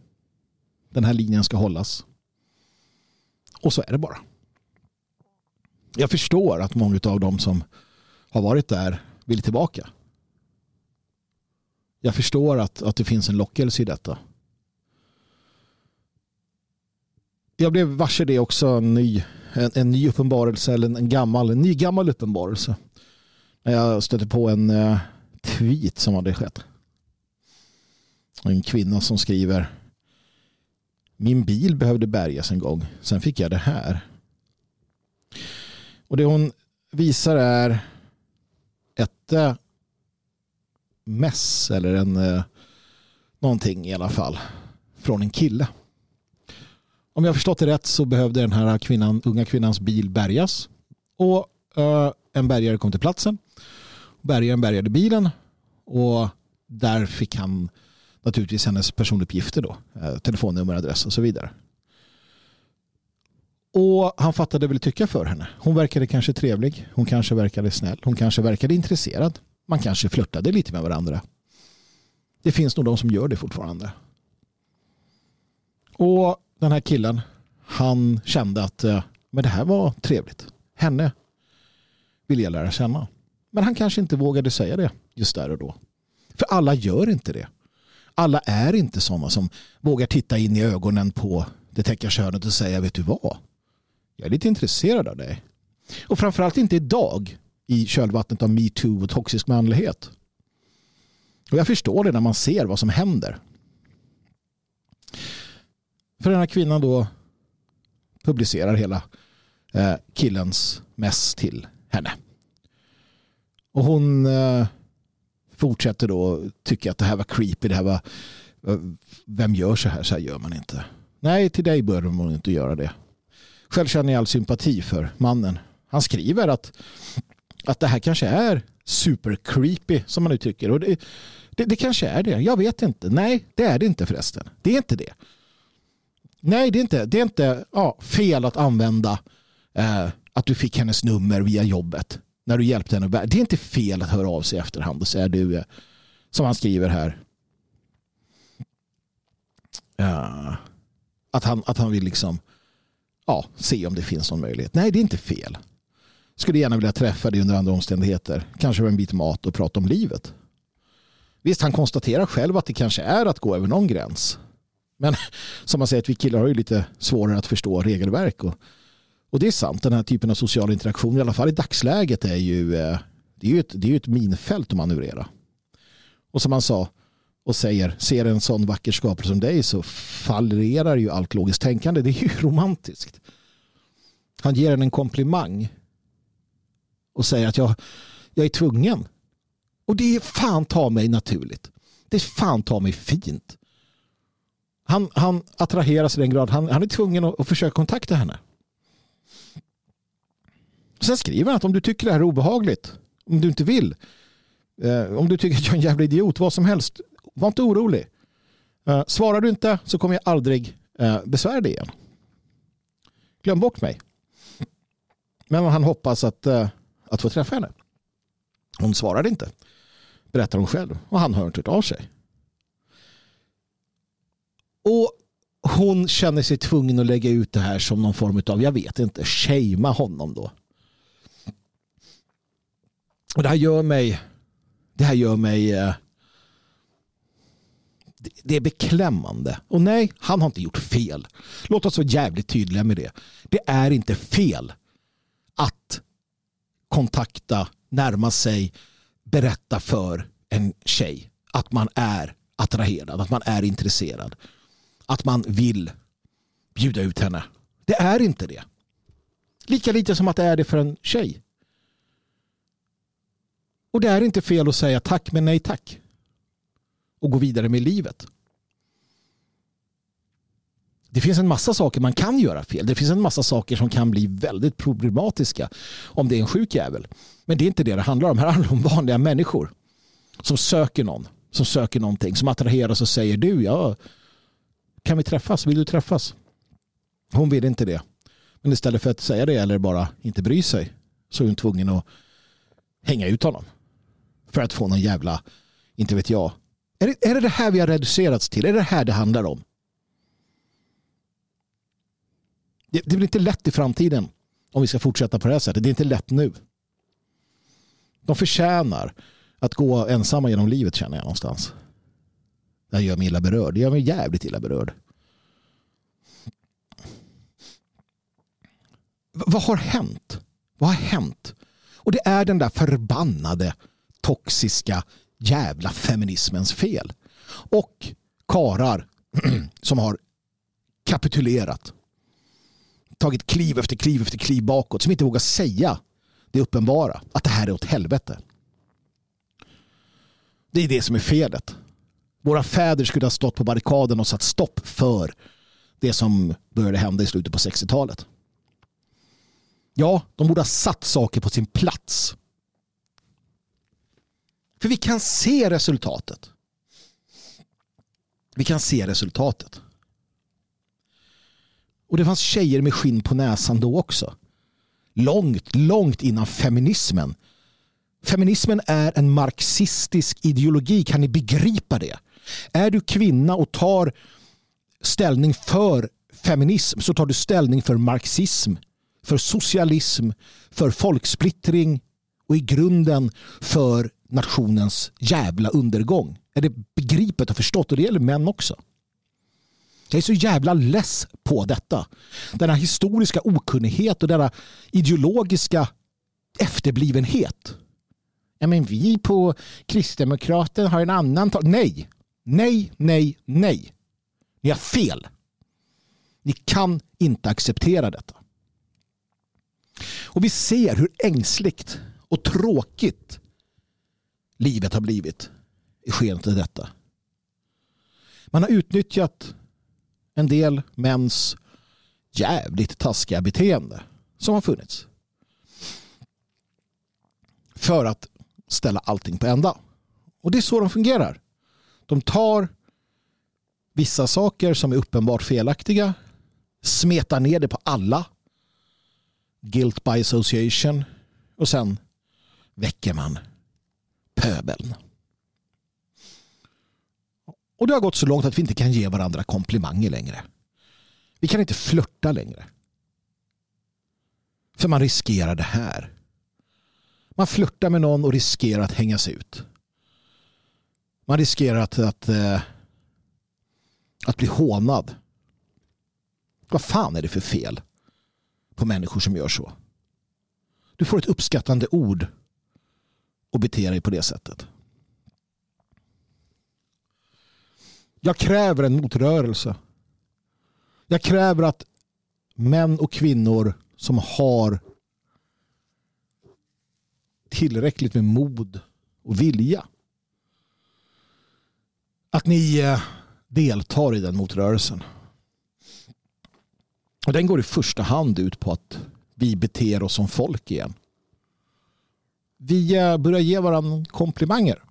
Den här linjen ska hållas. Och så är det bara. Jag förstår att många av dem som har varit där vill tillbaka. Jag förstår att, att det finns en lockelse i detta. Jag blev varse det också en ny, en, en ny uppenbarelse eller en gammal, en ny gammal uppenbarelse. När jag stötte på en uh, tweet som hade skett. En kvinna som skriver Min bil behövde bärgas en gång. Sen fick jag det här. Och det hon visar är ett uh, mess eller en uh, någonting i alla fall från en kille. Om jag förstått det rätt så behövde den här kvinnan, unga kvinnans bil bärgas. Och uh, en bärgare kom till platsen. Bärgaren bärgade bilen och där fick han naturligtvis hennes personuppgifter då. Uh, telefonnummer, adress och så vidare. Och han fattade väl tycka för henne. Hon verkade kanske trevlig. Hon kanske verkade snäll. Hon kanske verkade intresserad. Man kanske flörtade lite med varandra. Det finns nog de som gör det fortfarande. Och den här killen, han kände att eh, men det här var trevligt. Henne vill jag lära känna. Men han kanske inte vågade säga det just där och då. För alla gör inte det. Alla är inte sådana som vågar titta in i ögonen på det täcka könet och säga vet du vad? Jag är lite intresserad av dig. Och framförallt inte idag i kölvattnet av metoo och toxisk manlighet. Och jag förstår det när man ser vad som händer. För den här kvinnan då publicerar hela eh, killens mess till henne. Och hon eh, fortsätter då tycka att det här var creepy. Det här var, eh, vem gör så här? Så här gör man inte. Nej, till dig bör man inte göra det. Själv känner jag all sympati för mannen. Han skriver att, att det här kanske är super creepy som man uttrycker. Och det, det, det kanske är det. Jag vet inte. Nej, det är det inte förresten. Det är inte det. Nej, det är inte, det är inte ja, fel att använda eh, att du fick hennes nummer via jobbet när du hjälpte henne. Det är inte fel att höra av sig i efterhand och säga du, eh, som han skriver här, eh, att, han, att han vill liksom ja, se om det finns någon möjlighet. Nej, det är inte fel. Skulle gärna vilja träffa dig under andra omständigheter. Kanske med en bit mat och prata om livet. Visst, han konstaterar själv att det kanske är att gå över någon gräns. Men [laughs] som man säger att vi killar har ju lite svårare att förstå regelverk och, Och det är sant, den här typen av social interaktion, i alla fall i dagsläget, är ju, eh, det är ju ett, det är ett minfält att manövrera. Och som han sa, och säger, ser en sån vacker skapelse som dig så fallerar ju allt logiskt tänkande. Det är ju [laughs] romantiskt. Han ger en en komplimang och säger att jag, jag är tvungen. Och det är fan ta mig naturligt. Det är fan ta mig fint. Han, han attraheras i den grad han, han är tvungen att, att försöka kontakta henne. Sen skriver han att om du tycker det här är obehagligt, om du inte vill, eh, om du tycker att jag är en jävla idiot, vad som helst, var inte orolig. Eh, svarar du inte så kommer jag aldrig eh, besvära dig igen. Glöm bort mig. Men han hoppas att, eh, att få träffa henne. Hon svarade inte. Berättar hon själv. Och han hör inte av sig. Och hon känner sig tvungen att lägga ut det här som någon form av, jag vet inte, shamea honom då. Och det här gör mig, det här gör mig, eh, det är beklämmande. Och nej, han har inte gjort fel. Låt oss vara jävligt tydliga med det. Det är inte fel att kontakta, närma sig, berätta för en tjej att man är attraherad, att man är intresserad. Att man vill bjuda ut henne. Det är inte det. Lika lite som att det är det för en tjej. Och det är inte fel att säga tack men nej tack. Och gå vidare med livet. Det finns en massa saker man kan göra fel. Det finns en massa saker som kan bli väldigt problematiska om det är en sjuk jävel. Men det är inte det det handlar om. Här handlar det om vanliga människor som söker någon. Som söker någonting. Som attraheras och säger du, jag kan vi träffas? Vill du träffas? Hon vill inte det. Men istället för att säga det eller bara inte bry sig så är hon tvungen att hänga ut honom. För att få någon jävla, inte vet jag. Är det, är det det här vi har reducerats till? Är det det här det handlar om? Det, det blir inte lätt i framtiden om vi ska fortsätta på det här sättet. Det är inte lätt nu. De förtjänar att gå ensamma genom livet känner jag någonstans. Det här gör mig illa berörd. Det gör mig jävligt illa berörd. V vad har hänt? Vad har hänt? Och det är den där förbannade toxiska jävla feminismens fel. Och karar [clears throat] som har kapitulerat. Tagit kliv efter kliv efter kliv bakåt. Som inte vågar säga det uppenbara. Att det här är åt helvete. Det är det som är felet. Våra fäder skulle ha stått på barrikaden och satt stopp för det som började hända i slutet på 60-talet. Ja, de borde ha satt saker på sin plats. För vi kan se resultatet. Vi kan se resultatet. Och det fanns tjejer med skinn på näsan då också. Långt, långt innan feminismen. Feminismen är en marxistisk ideologi. Kan ni begripa det? Är du kvinna och tar ställning för feminism så tar du ställning för marxism, för socialism, för folksplittring och i grunden för nationens jävla undergång. Är det begripet och förstått? Och det gäller män också. Jag är så jävla less på detta. Denna historiska okunnighet och denna ideologiska efterblivenhet. Ja, men vi på Kristdemokraterna har en annan... Nej, nej, nej, nej. Ni har fel. Ni kan inte acceptera detta. Och vi ser hur ängsligt och tråkigt livet har blivit i skenet av detta. Man har utnyttjat en del mäns jävligt taskiga beteende som har funnits. För att ställa allting på ända. Och det är så de fungerar. De tar vissa saker som är uppenbart felaktiga, smetar ner det på alla, guilt by association och sen väcker man pöbeln. Och det har gått så långt att vi inte kan ge varandra komplimanger längre. Vi kan inte flörta längre. För man riskerar det här. Man flörtar med någon och riskerar att hängas ut. Man riskerar att, att, eh, att bli hånad. Vad fan är det för fel? på människor som gör så. Du får ett uppskattande ord och beter dig på det sättet. Jag kräver en motrörelse. Jag kräver att män och kvinnor som har tillräckligt med mod och vilja. Att ni eh, deltar i den motrörelsen. Och den går i första hand ut på att vi beter oss som folk igen. Vi eh, börjar ge varandra komplimanger.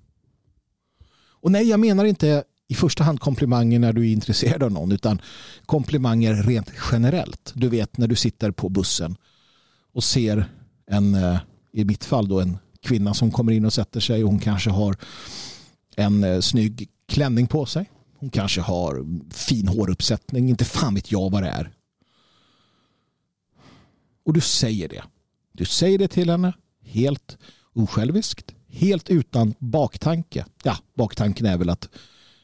Och nej, jag menar inte i första hand komplimanger när du är intresserad av någon utan komplimanger rent generellt. Du vet när du sitter på bussen och ser en, eh, i mitt fall då en kvinna som kommer in och sätter sig och hon kanske har en snygg klänning på sig. Hon kanske har fin håruppsättning, inte fan vet jag vad det är. Och du säger det. Du säger det till henne helt osjälviskt, helt utan baktanke. Ja, baktanken är väl att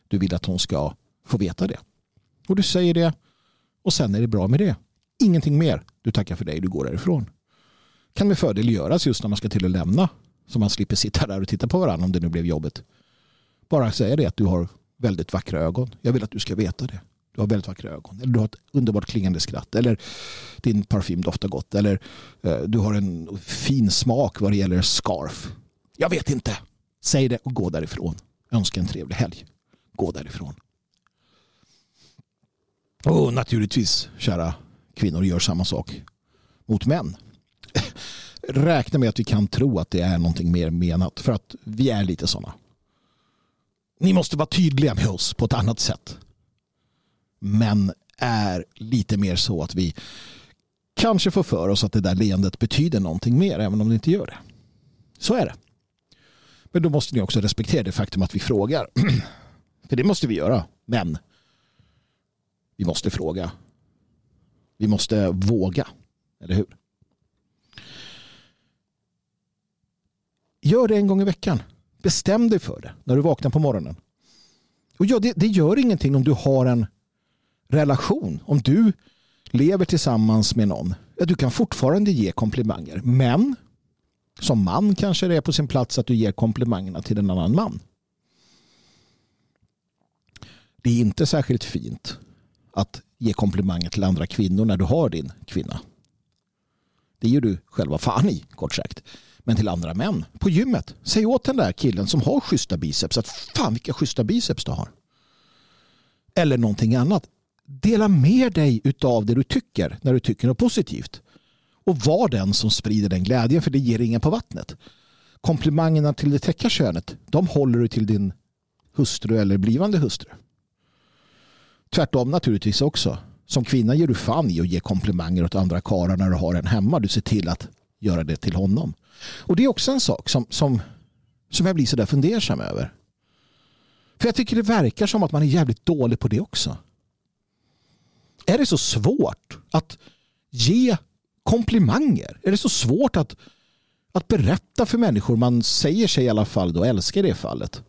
du vill att hon ska få veta det. Och du säger det och sen är det bra med det. Ingenting mer. Du tackar för dig, du går därifrån. Kan med fördel göras just när man ska till och lämna. Så man slipper sitta där och titta på varandra om det nu blev jobbet. Bara säga det att du har väldigt vackra ögon. Jag vill att du ska veta det. Du har väldigt vackra ögon. Eller du har ett underbart klingande skratt. Eller din parfym doftar gott. Eller eh, du har en fin smak vad det gäller scarf. Jag vet inte. Säg det och gå därifrån. Önska en trevlig helg. Gå därifrån. Och naturligtvis, kära kvinnor, gör samma sak mot män. [laughs] Räkna med att vi kan tro att det är någonting mer menat. För att vi är lite sådana. Ni måste vara tydliga med oss på ett annat sätt. Men är lite mer så att vi kanske får för oss att det där leendet betyder någonting mer även om det inte gör det. Så är det. Men då måste ni också respektera det faktum att vi frågar. [clears throat] För det måste vi göra. Men vi måste fråga. Vi måste våga. Eller hur? Gör det en gång i veckan. Bestäm dig för det när du vaknar på morgonen. Och ja, det, det gör ingenting om du har en relation. Om du lever tillsammans med någon. Ja, du kan fortfarande ge komplimanger. Men som man kanske det är på sin plats att du ger komplimangerna till en annan man. Det är inte särskilt fint att ge komplimanger till andra kvinnor när du har din kvinna. Det ger du själva fan i, kort sagt. Men till andra män på gymmet. Säg åt den där killen som har schyssta biceps att fan vilka schyssta biceps du har. Eller någonting annat. Dela med dig av det du tycker när du tycker något positivt. Och var den som sprider den glädjen för det ger ingen på vattnet. Komplimangerna till det täcka könet de håller du till din hustru eller blivande hustru. Tvärtom naturligtvis också. Som kvinna ger du fan i att ge komplimanger åt andra karlar när du har en hemma. Du ser till att göra det till honom. Och det är också en sak som, som, som jag blir så där fundersam över. För jag tycker det verkar som att man är jävligt dålig på det också. Är det så svårt att ge komplimanger? Är det så svårt att, att berätta för människor man säger sig i alla fall då älskar i det fallet?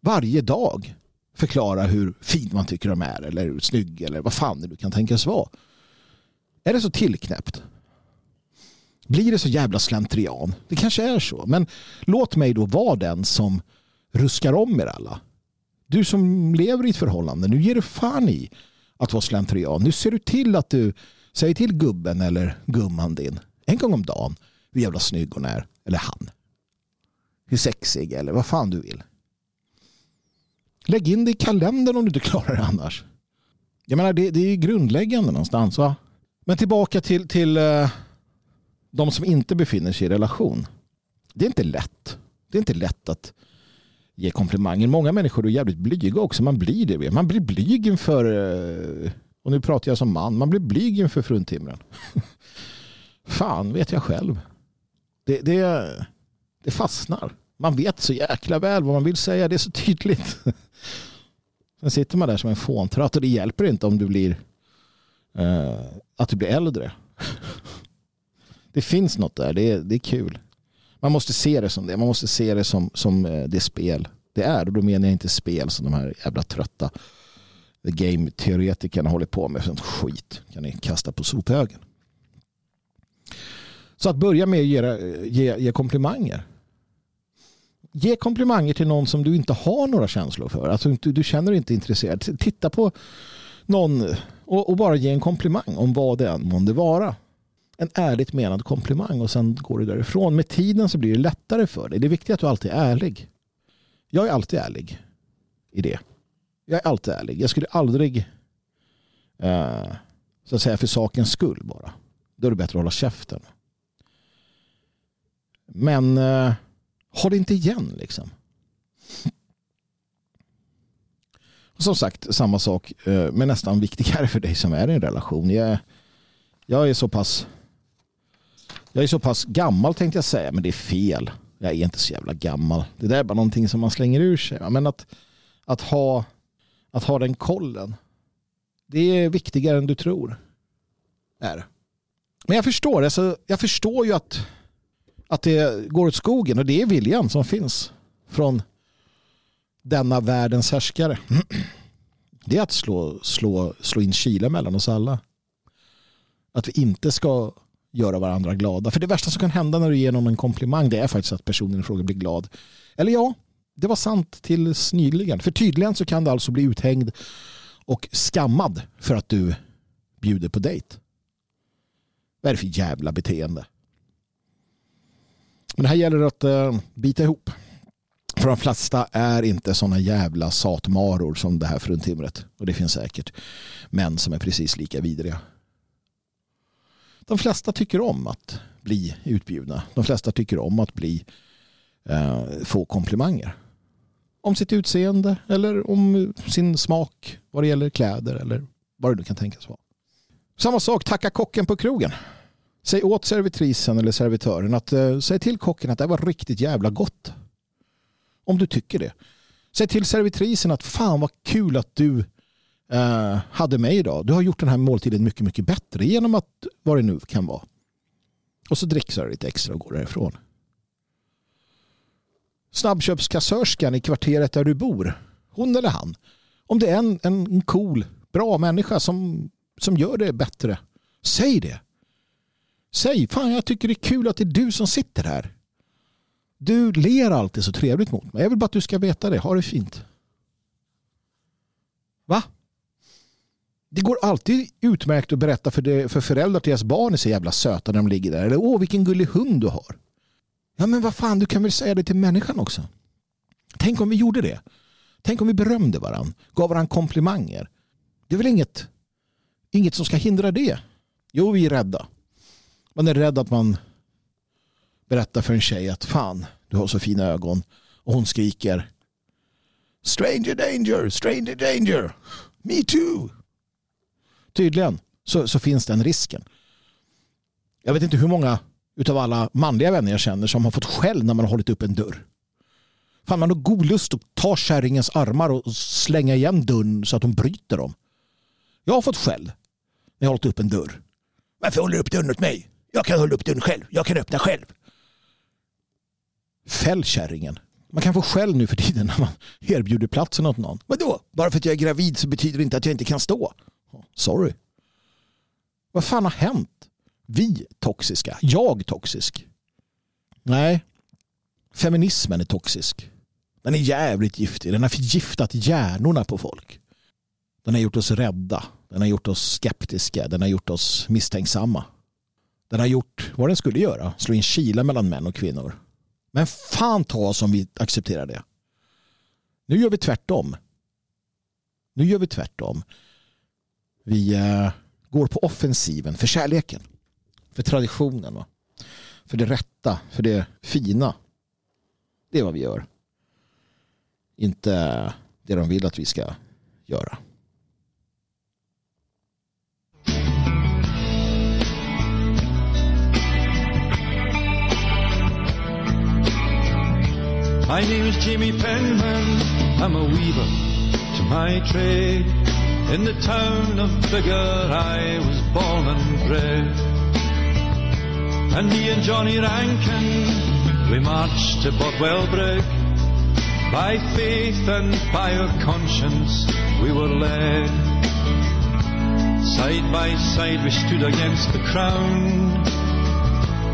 Varje dag förklara hur fin man tycker de är eller hur snygg eller vad fan det du kan tänkas vara. Är det så tillknäppt? Blir det så jävla slentrian? Det kanske är så. Men låt mig då vara den som ruskar om er alla. Du som lever i ett förhållande, nu ger du fan i att vara slentrian. Nu ser du till att du säger till gubben eller gumman din en gång om dagen hur jävla snygg hon är. Eller han. Hur sexig eller vad fan du vill. Lägg in det i kalendern om du inte klarar det annars. Jag menar, det, det är grundläggande någonstans. Va? Men tillbaka till, till uh, de som inte befinner sig i relation. Det är inte lätt. Det är inte lätt att ge komplimanger. Många människor är jävligt blyga också. Man blir det. Man blir blyg inför, eh, och nu pratar jag som man, man blir blyg inför fruntimren. [laughs] Fan vet jag själv. Det, det, det fastnar. Man vet så jäkla väl vad man vill säga. Det är så tydligt. [laughs] Sen sitter man där som en fåntratt och det hjälper inte om du blir eh, att du blir äldre. [laughs] det finns något där. Det är, det är kul. Man måste se det som det. Man måste se det som, som eh, det spel det är. Och då menar jag inte spel som de här jävla trötta the game-teoretikerna håller på med. Sånt skit kan ni kasta på sophögen. Så att börja med att ge, ge, ge komplimanger. Ge komplimanger till någon som du inte har några känslor för. Alltså du, du känner dig inte intresserad. Titta på någon och, och, bara ge en komplimang om vad det än månde vara. En ärligt menad komplimang och sen går du därifrån. Med tiden så blir det lättare för dig. Det är viktigt att du alltid är ärlig. Jag är alltid ärlig i det. Jag är alltid ärlig. Jag skulle aldrig eh, så att säga för sakens skull bara. Då är det bättre att hålla käften. Men eh, håll inte igen liksom. Som sagt, samma sak eh, men nästan viktigare för dig som är i en relation. Jag, jag är så pass jag är så pass gammal tänkte jag säga, men det är fel. Jag är inte så jävla gammal. Det där är bara någonting som man slänger ur sig. Men att, att, ha, att ha den kollen, det är viktigare än du tror. Är. Men jag förstår, alltså, jag förstår ju att, att det går åt skogen och det är viljan som finns från denna världens härskare. [clears throat] Det är att slå, slå, slå in kila mellan oss alla. Att vi inte ska göra varandra glada. För det värsta som kan hända när du ger någon en komplimang det är faktiskt att personen i fråga blir glad. Eller ja, det var sant tills nyligen. För tydligen så kan du alltså bli uthängd och skammad för att du bjuder på dejt. Vad är det för jävla beteende? Men här gäller det att eh, bita ihop. För de flesta är inte sådana jävla satmaror som det här fruntimret. Och det finns säkert män som är precis lika vidriga. De flesta tycker om att bli utbjudna. De flesta tycker om att bli eh, få komplimanger om sitt utseende eller om sin smak vad det gäller kläder eller vad det nu kan tänkas vara. Samma sak, tacka kocken på krogen. Säg åt servitrisen eller servitören att eh, säg till kocken att det var riktigt jävla gott. Om du tycker det. Säg till servitrisen att fan vad kul att du Eh, hade mig idag. Du har gjort den här måltiden mycket, mycket bättre genom att vad det nu kan vara. Och så dricksar du lite extra och går därifrån snabbköpskassörskan i kvarteret där du bor, hon eller han, om det är en, en cool, bra människa som, som gör det bättre, säg det. Säg, fan jag tycker det är kul att det är du som sitter här. Du ler alltid så trevligt mot mig. Jag vill bara att du ska veta det. Ha det fint. Va? Det går alltid utmärkt att berätta för, det, för föräldrar till deras barn är så jävla söta när de ligger där. Eller åh vilken gullig hund du har. Ja men vad fan, du kan väl säga det till människan också. Tänk om vi gjorde det. Tänk om vi berömde varandra, gav varandra komplimanger. Det är väl inget, inget som ska hindra det. Jo, vi är rädda. Man är rädd att man berättar för en tjej att fan, du har så fina ögon. Och hon skriker Stranger danger, stranger danger. Me too. Tydligen så, så finns den risken. Jag vet inte hur många utav alla manliga vänner jag känner som har fått skäll när man har hållit upp en dörr. Fan, man har god lust att ta kärringens armar och slänga igen dörren så att hon bryter dem. Jag har fått skäll när jag har hållit upp en dörr. Varför håller du upp dörren åt mig? Jag kan hålla upp dörren själv. Jag kan öppna själv. Fäll kärringen. Man kan få skäll nu för tiden när man [laughs] erbjuder platsen åt någon. Vadå? Bara för att jag är gravid så betyder det inte att jag inte kan stå. Sorry. Vad fan har hänt? Vi toxiska. Jag toxisk. Nej. Feminismen är toxisk. Den är jävligt giftig. Den har förgiftat hjärnorna på folk. Den har gjort oss rädda. Den har gjort oss skeptiska. Den har gjort oss misstänksamma. Den har gjort vad den skulle göra. Slå in kila mellan män och kvinnor. Men fan ta oss om vi accepterar det. Nu gör vi tvärtom. Nu gör vi tvärtom. Vi eh, går på offensiven för kärleken för traditionen. Va? För det rätta, för det fina. Det är vad vi gör. Inte det de vill att vi ska göra. My name is Jimmy Penman. I'm a weaver to my trade. In the town of Bigger I was born and bred. And me and Johnny Rankin, we marched to Bodwell Brig. By faith and by our conscience we were led. Side by side we stood against the crown.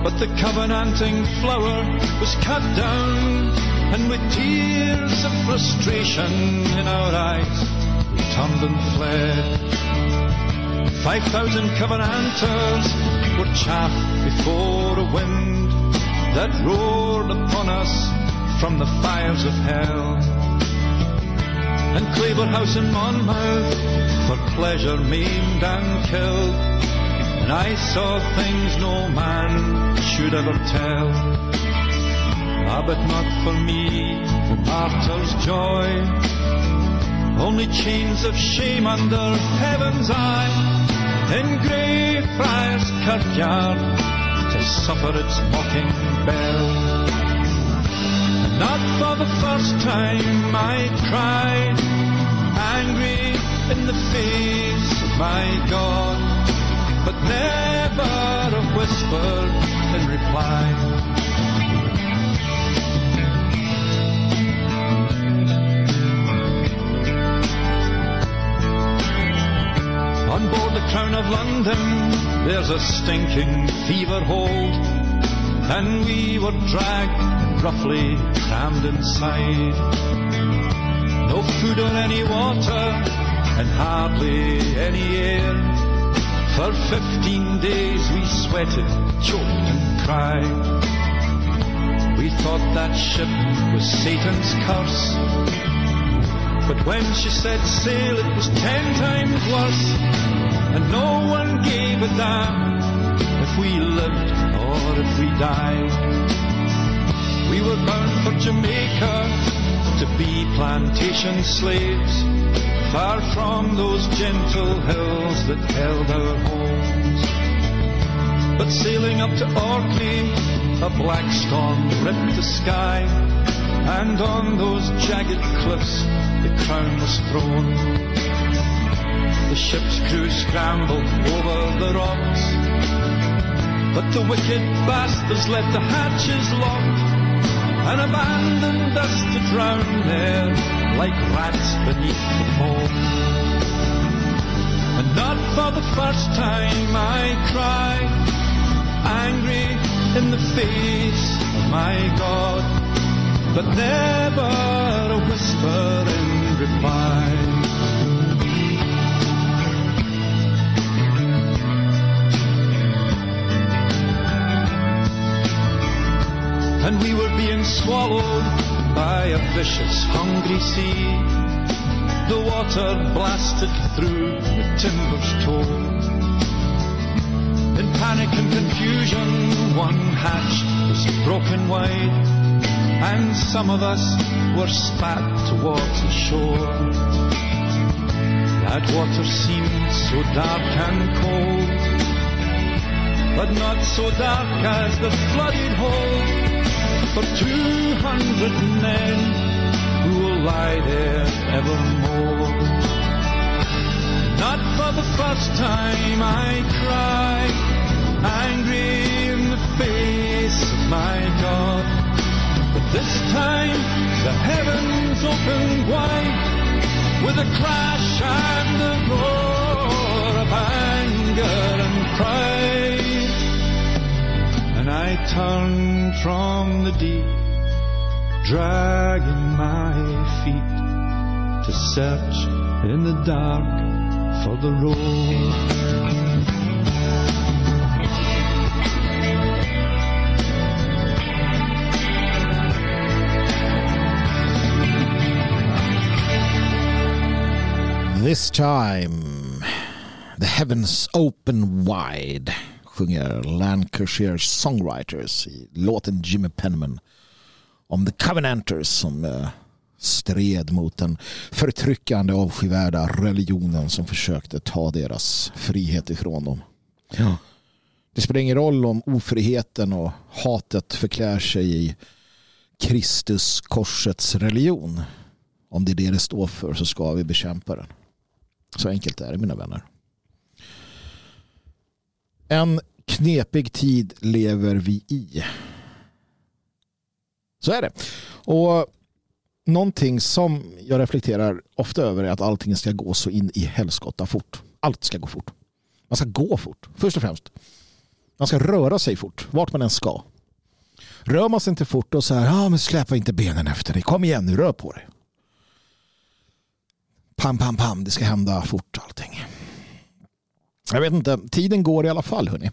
But the covenanting flower was cut down, and with tears of frustration in our eyes, turned and fled. Five thousand covenanters were chaff before a wind that roared upon us from the fires of hell. And Claverhouse and Monmouth for pleasure maimed and killed. And I saw things no man should ever tell. Ah, but not for me, the martyr's joy. Only chains of shame under heaven's eye. In Greyfriars Kirkyard, to suffer its mocking bell. And not for the first time I cried, angry in the face of my God, but never a whisper in reply. Of London, there's a stinking fever hold, and we were dragged roughly crammed inside. No food or any water, and hardly any air. For fifteen days we sweated, choked and cried. We thought that ship was Satan's curse. But when she said sail, it was ten times worse. And no one gave a damn if we lived or if we died. We were bound for Jamaica to be plantation slaves, far from those gentle hills that held our homes. But sailing up to Orkney, a black storm ripped the sky, and on those jagged cliffs the crown was thrown. The ship's crew scrambled over the rocks, but the wicked bastards left the hatches locked and abandoned us to drown there like rats beneath the foam. And not for the first time I cried, angry in the face of my God, but never a whisper in reply. Swallowed by a vicious, hungry sea. The water blasted through the timbers tore. In panic and confusion, one hatch was broken wide, and some of us were spat towards the shore. That water seemed so dark and cold, but not so dark as the flooded hold for two hundred men who will lie there evermore. Not for the first time I cry, angry in the face of my God. But this time the heavens open wide with a crash and a roar of anger and pride. I turned from the deep, dragging my feet to search in the dark for the road. This time, the heavens open wide, sjunger Lancashire Songwriters i låten Jimmy Penman om The Covenanters som eh, stred mot den förtryckande avskyvärda religionen som försökte ta deras frihet ifrån dem. Ja. Det spelar ingen roll om ofriheten och hatet förklär sig i Kristus korsets religion. Om det är det det står för så ska vi bekämpa den. Så enkelt är det mina vänner. En knepig tid lever vi i. Så är det. Och någonting som jag reflekterar ofta över är att allting ska gå så in i helskotta fort. Allt ska gå fort. Man ska gå fort, först och främst. Man ska röra sig fort, vart man än ska. Rör man sig inte fort och så här, ja men släpa inte benen efter dig. Kom igen nu, rör på dig. Pam, pam, pam, det ska hända fort allting. Jag vet inte, tiden går i alla fall hörni.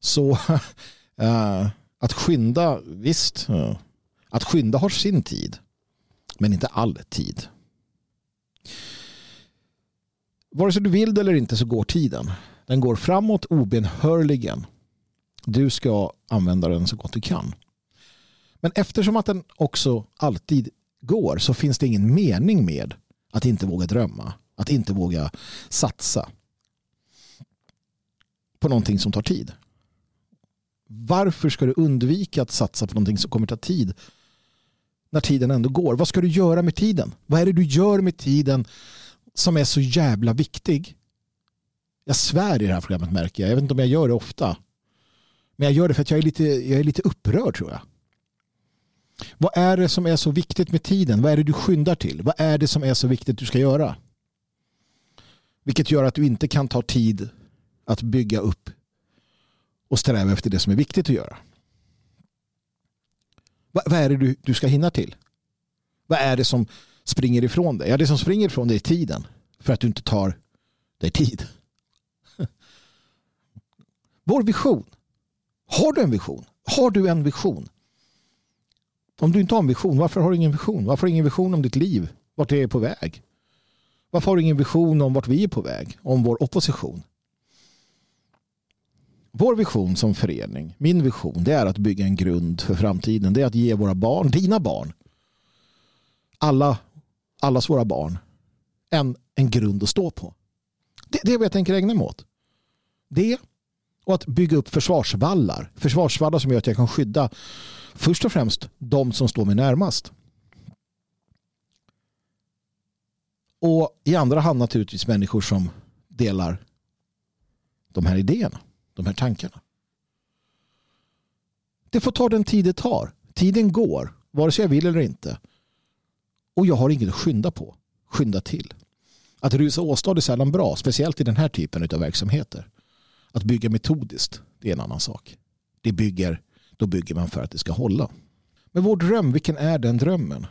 Så äh, [laughs] att skynda, visst, äh, att skynda har sin tid. Men inte all tid. Vare sig du vill det eller inte så går tiden. Den går framåt obenhörligen. Du ska använda den så gott du kan. Men eftersom att den också alltid går så finns det ingen mening med att inte våga drömma. Att inte våga satsa på någonting som tar tid. Varför ska du undvika att satsa på någonting som kommer ta tid när tiden ändå går? Vad ska du göra med tiden? Vad är det du gör med tiden som är så jävla viktig? Jag svär i det här programmet märker jag. Jag vet inte om jag gör det ofta. Men jag gör det för att jag är lite, jag är lite upprörd tror jag. Vad är det som är så viktigt med tiden? Vad är det du skyndar till? Vad är det som är så viktigt du ska göra? Vilket gör att du inte kan ta tid att bygga upp och sträva efter det som är viktigt att göra. Vad är det du, du ska hinna till? Vad är det som springer ifrån dig? Ja, det som springer ifrån dig är tiden. För att du inte tar dig tid. [laughs] Vår vision. Har du en vision? Har du en vision? Om du inte har en vision, varför har du ingen vision? Varför har du ingen vision om ditt liv? Vart det är på väg? Varför har du ingen vision om vart vi är på väg? Om vår opposition? Vår vision som förening, min vision, det är att bygga en grund för framtiden. Det är att ge våra barn, dina barn, alla, allas våra barn, en, en grund att stå på. Det, det är vad jag tänker ägna mig åt. Det och att bygga upp försvarsvallar. Försvarsvallar som gör att jag kan skydda först och främst de som står mig närmast. Och i andra hand naturligtvis människor som delar de här idéerna, de här tankarna. Det får ta den tid det tar. Tiden går, vare sig jag vill eller inte. Och jag har inget att skynda på. Skynda till. Att rusa åstad är sällan bra, speciellt i den här typen av verksamheter. Att bygga metodiskt, det är en annan sak. Det bygger, då bygger man för att det ska hålla. Men vår dröm, vilken är den drömmen?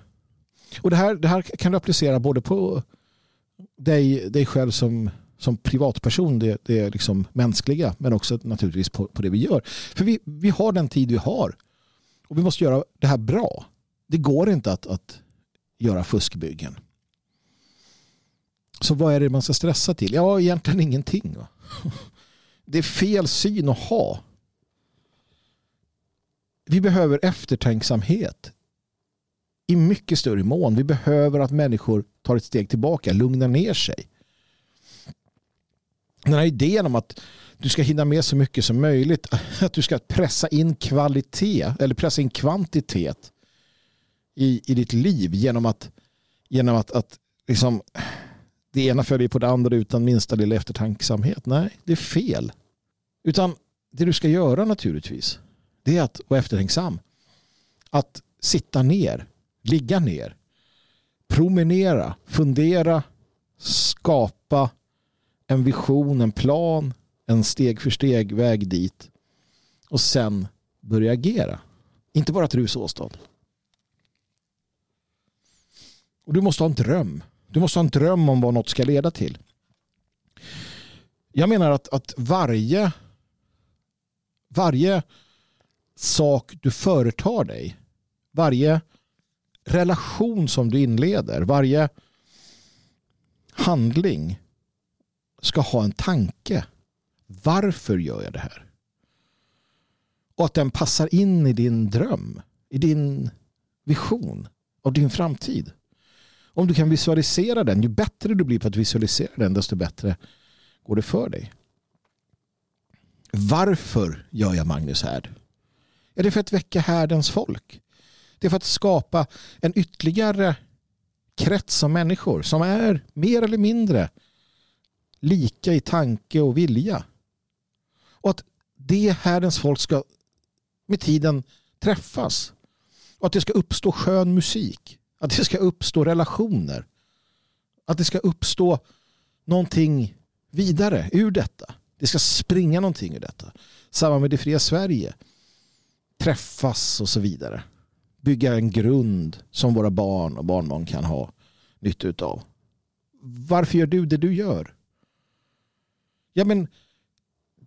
Och det här, det här kan du applicera både på dig, dig själv som, som privatperson, det, det är liksom mänskliga, men också naturligtvis på, på det vi gör. För vi, vi har den tid vi har. Och vi måste göra det här bra. Det går inte att, att göra fuskbyggen. Så vad är det man ska stressa till? Ja, egentligen ingenting. Va? Det är fel syn att ha. Vi behöver eftertänksamhet i mycket större mån. Vi behöver att människor tar ett steg tillbaka, lugnar ner sig. Den här idén om att du ska hinna med så mycket som möjligt, [laughs] att du ska pressa in kvalitet eller pressa in kvantitet i, i ditt liv genom att, genom att, att liksom, det ena följer på det andra utan minsta lilla eftertanksamhet. Nej, det är fel. Utan det du ska göra naturligtvis, det är att vara eftertänksam. Att sitta ner, ligga ner, promenera, fundera, skapa en vision, en plan, en steg för steg väg dit och sen börja agera. Inte bara att rusa åstad. Och du måste ha en dröm. Du måste ha en dröm om vad något ska leda till. Jag menar att, att varje, varje sak du företar dig, varje relation som du inleder, varje handling ska ha en tanke. Varför gör jag det här? Och att den passar in i din dröm, i din vision av din framtid. Om du kan visualisera den, ju bättre du blir på att visualisera den, desto bättre går det för dig. Varför gör jag Magnus här? Är det för att väcka härdens folk? Det är för att skapa en ytterligare krets av människor som är mer eller mindre lika i tanke och vilja. Och att det härdens folk ska med tiden träffas. Och att det ska uppstå skön musik. Att det ska uppstå relationer. Att det ska uppstå någonting vidare ur detta. Det ska springa någonting ur detta. Samma med det fria Sverige. Träffas och så vidare. Bygga en grund som våra barn och barnbarn kan ha nytta av. Varför gör du det du gör? Ja men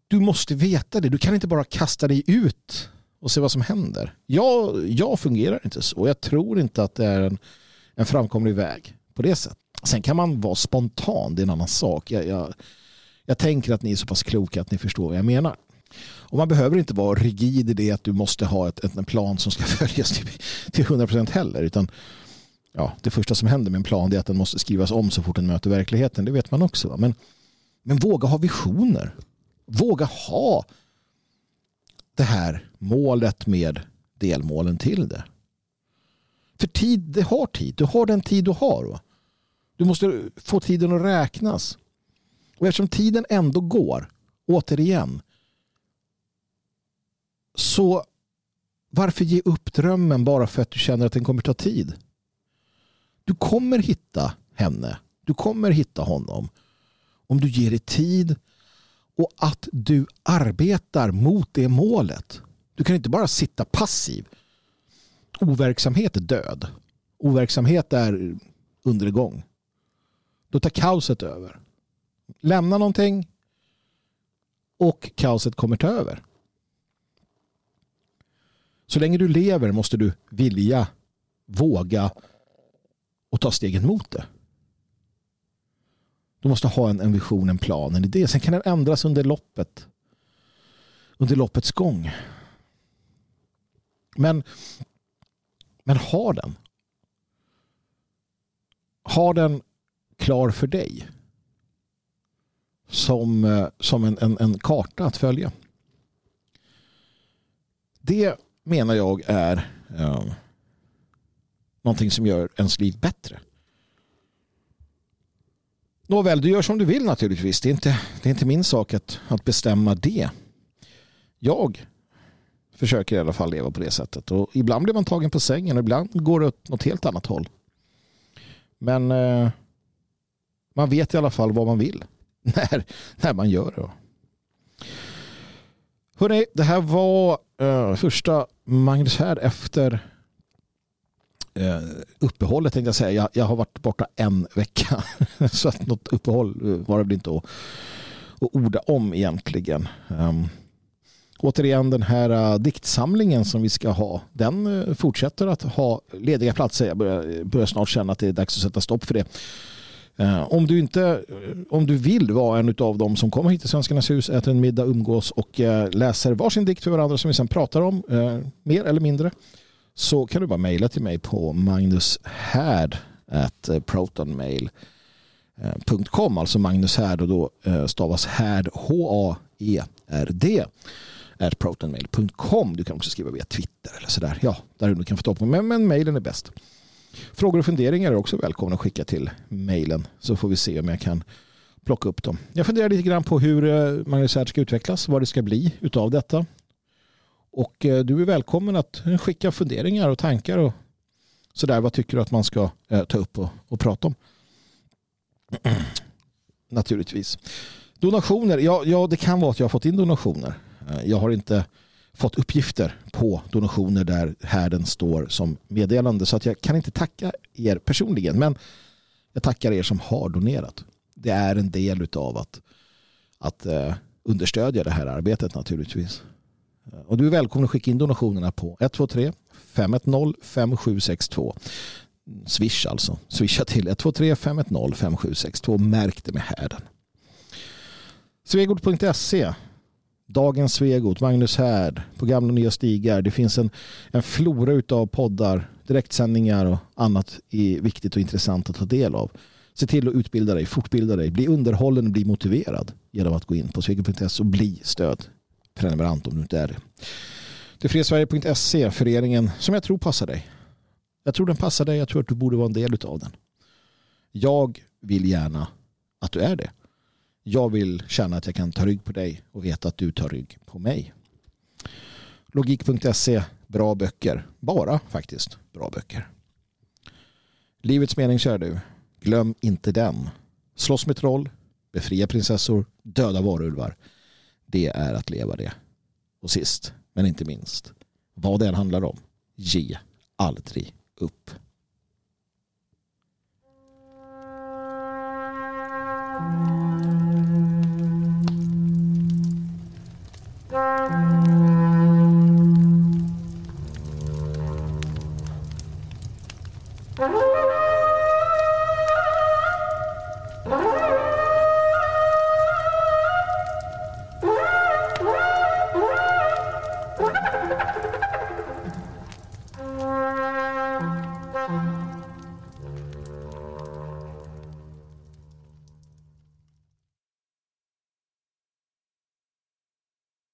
du måste veta det. Du kan inte bara kasta dig ut och se vad som händer. Jag, jag fungerar inte så. Jag tror inte att det är en, en framkomlig väg på det sättet. Sen kan man vara spontan, det är en annan sak. Jag, jag, jag tänker att ni är så pass kloka att ni förstår vad jag menar. Och man behöver inte vara rigid i det att du måste ha ett, en plan som ska [laughs] följas till, till 100% heller. Utan ja, det första som händer med en plan är att den måste skrivas om så fort den möter verkligheten. Det vet man också. Men, men våga ha visioner. Våga ha det här målet med delmålen till det. För tid, det har tid. Du har den tid du har. Va? Du måste få tiden att räknas. Och eftersom tiden ändå går, återigen, så varför ge upp drömmen bara för att du känner att den kommer ta tid? Du kommer hitta henne. Du kommer hitta honom. Om du ger dig tid och att du arbetar mot det målet. Du kan inte bara sitta passiv. Overksamhet är död. Overksamhet är undergång. Då tar kaoset över. Lämna någonting och kaoset kommer ta över. Så länge du lever måste du vilja, våga och ta stegen mot det. Du måste ha en, en vision, en plan, en idé. Sen kan den ändras under loppet. Under loppets gång. Men, men ha den. Ha den klar för dig. Som, eh, som en, en, en karta att följa. Det menar jag är eh, någonting som gör ens liv bättre. Nåväl, du gör som du vill naturligtvis. Det är inte, det är inte min sak att, att bestämma det. Jag försöker i alla fall leva på det sättet. Och ibland blir man tagen på sängen och ibland går det åt något helt annat håll. Men eh, man vet i alla fall vad man vill [laughs] när, när man gör det. Hörrni, det här var eh, första Magnus här efter Eh, uppehållet tänkte jag säga. Jag, jag, har varit borta en vecka. [laughs] Så att något uppehåll eh, var det väl inte att, att orda om egentligen. Um, återigen den här uh, diktsamlingen som vi ska ha. Den uh, fortsätter att ha lediga platser. Jag börjar, börjar snart känna att det är dags att sätta stopp för det. Uh, om du, inte, om du vill vara en av dem som kommer hit till Svenskarnas hus, äter en middag, umgås och läser varsin dikt för varandra som vi sen pratar om, mer eller mindre, så kan du bara mejla till mig på magnushärd.protonmail.com eh, alltså Magnus Härd och då eh, stavas Härd H-A-E-R-D protonmail.com. Du kan också skriva via Twitter eller sådär. Ja, där du kan få tag på mig. Men mejlen är bäst. Frågor och funderingar är också välkomna att skicka till mejlen så får vi se om jag kan plocka upp dem. Jag funderar lite grann på hur eh, Magnus Härd ska utvecklas, vad det ska bli utav detta. Och eh, du är välkommen att skicka funderingar och tankar och sådär. Vad tycker du att man ska eh, ta upp och, och prata om? [clears throat] Naturligtvis. Donationer, ja, ja det kan vara att jag har fått in donationer. Eh, jag har inte fått uppgifter på donationer där härden står som meddelande. Så att jag kan inte tacka er personligen. Men jag tackar er som har donerat. Det är en del av att, att understödja det här arbetet naturligtvis. Eh, och du är välkommen att skicka in donationerna på 123 510 5762. Swish alltså. Swisha till 123 510 5762. Märk det med härden. Svegot.se Dagens Svegot, Magnus Härd, på gamla och nya stigar. Det finns en, en flora av poddar, direktsändningar och annat är viktigt och intressant att ta del av. Se till att utbilda dig, fortbilda dig, bli underhållen och bli motiverad genom att gå in på svegot.se och bli stöd prenumerant om du inte är det. Tillfredsverige.se, föreningen som jag tror passar dig. Jag tror den passar dig, jag tror att du borde vara en del av den. Jag vill gärna att du är det. Jag vill känna att jag kan ta rygg på dig och veta att du tar rygg på mig. Logik.se, bra böcker. Bara faktiskt bra böcker. Livets mening, kör du. Glöm inte den. Slåss med troll, befria prinsessor, döda varulvar det är att leva det. Och sist, men inte minst, vad det än handlar om, ge aldrig upp. Mm.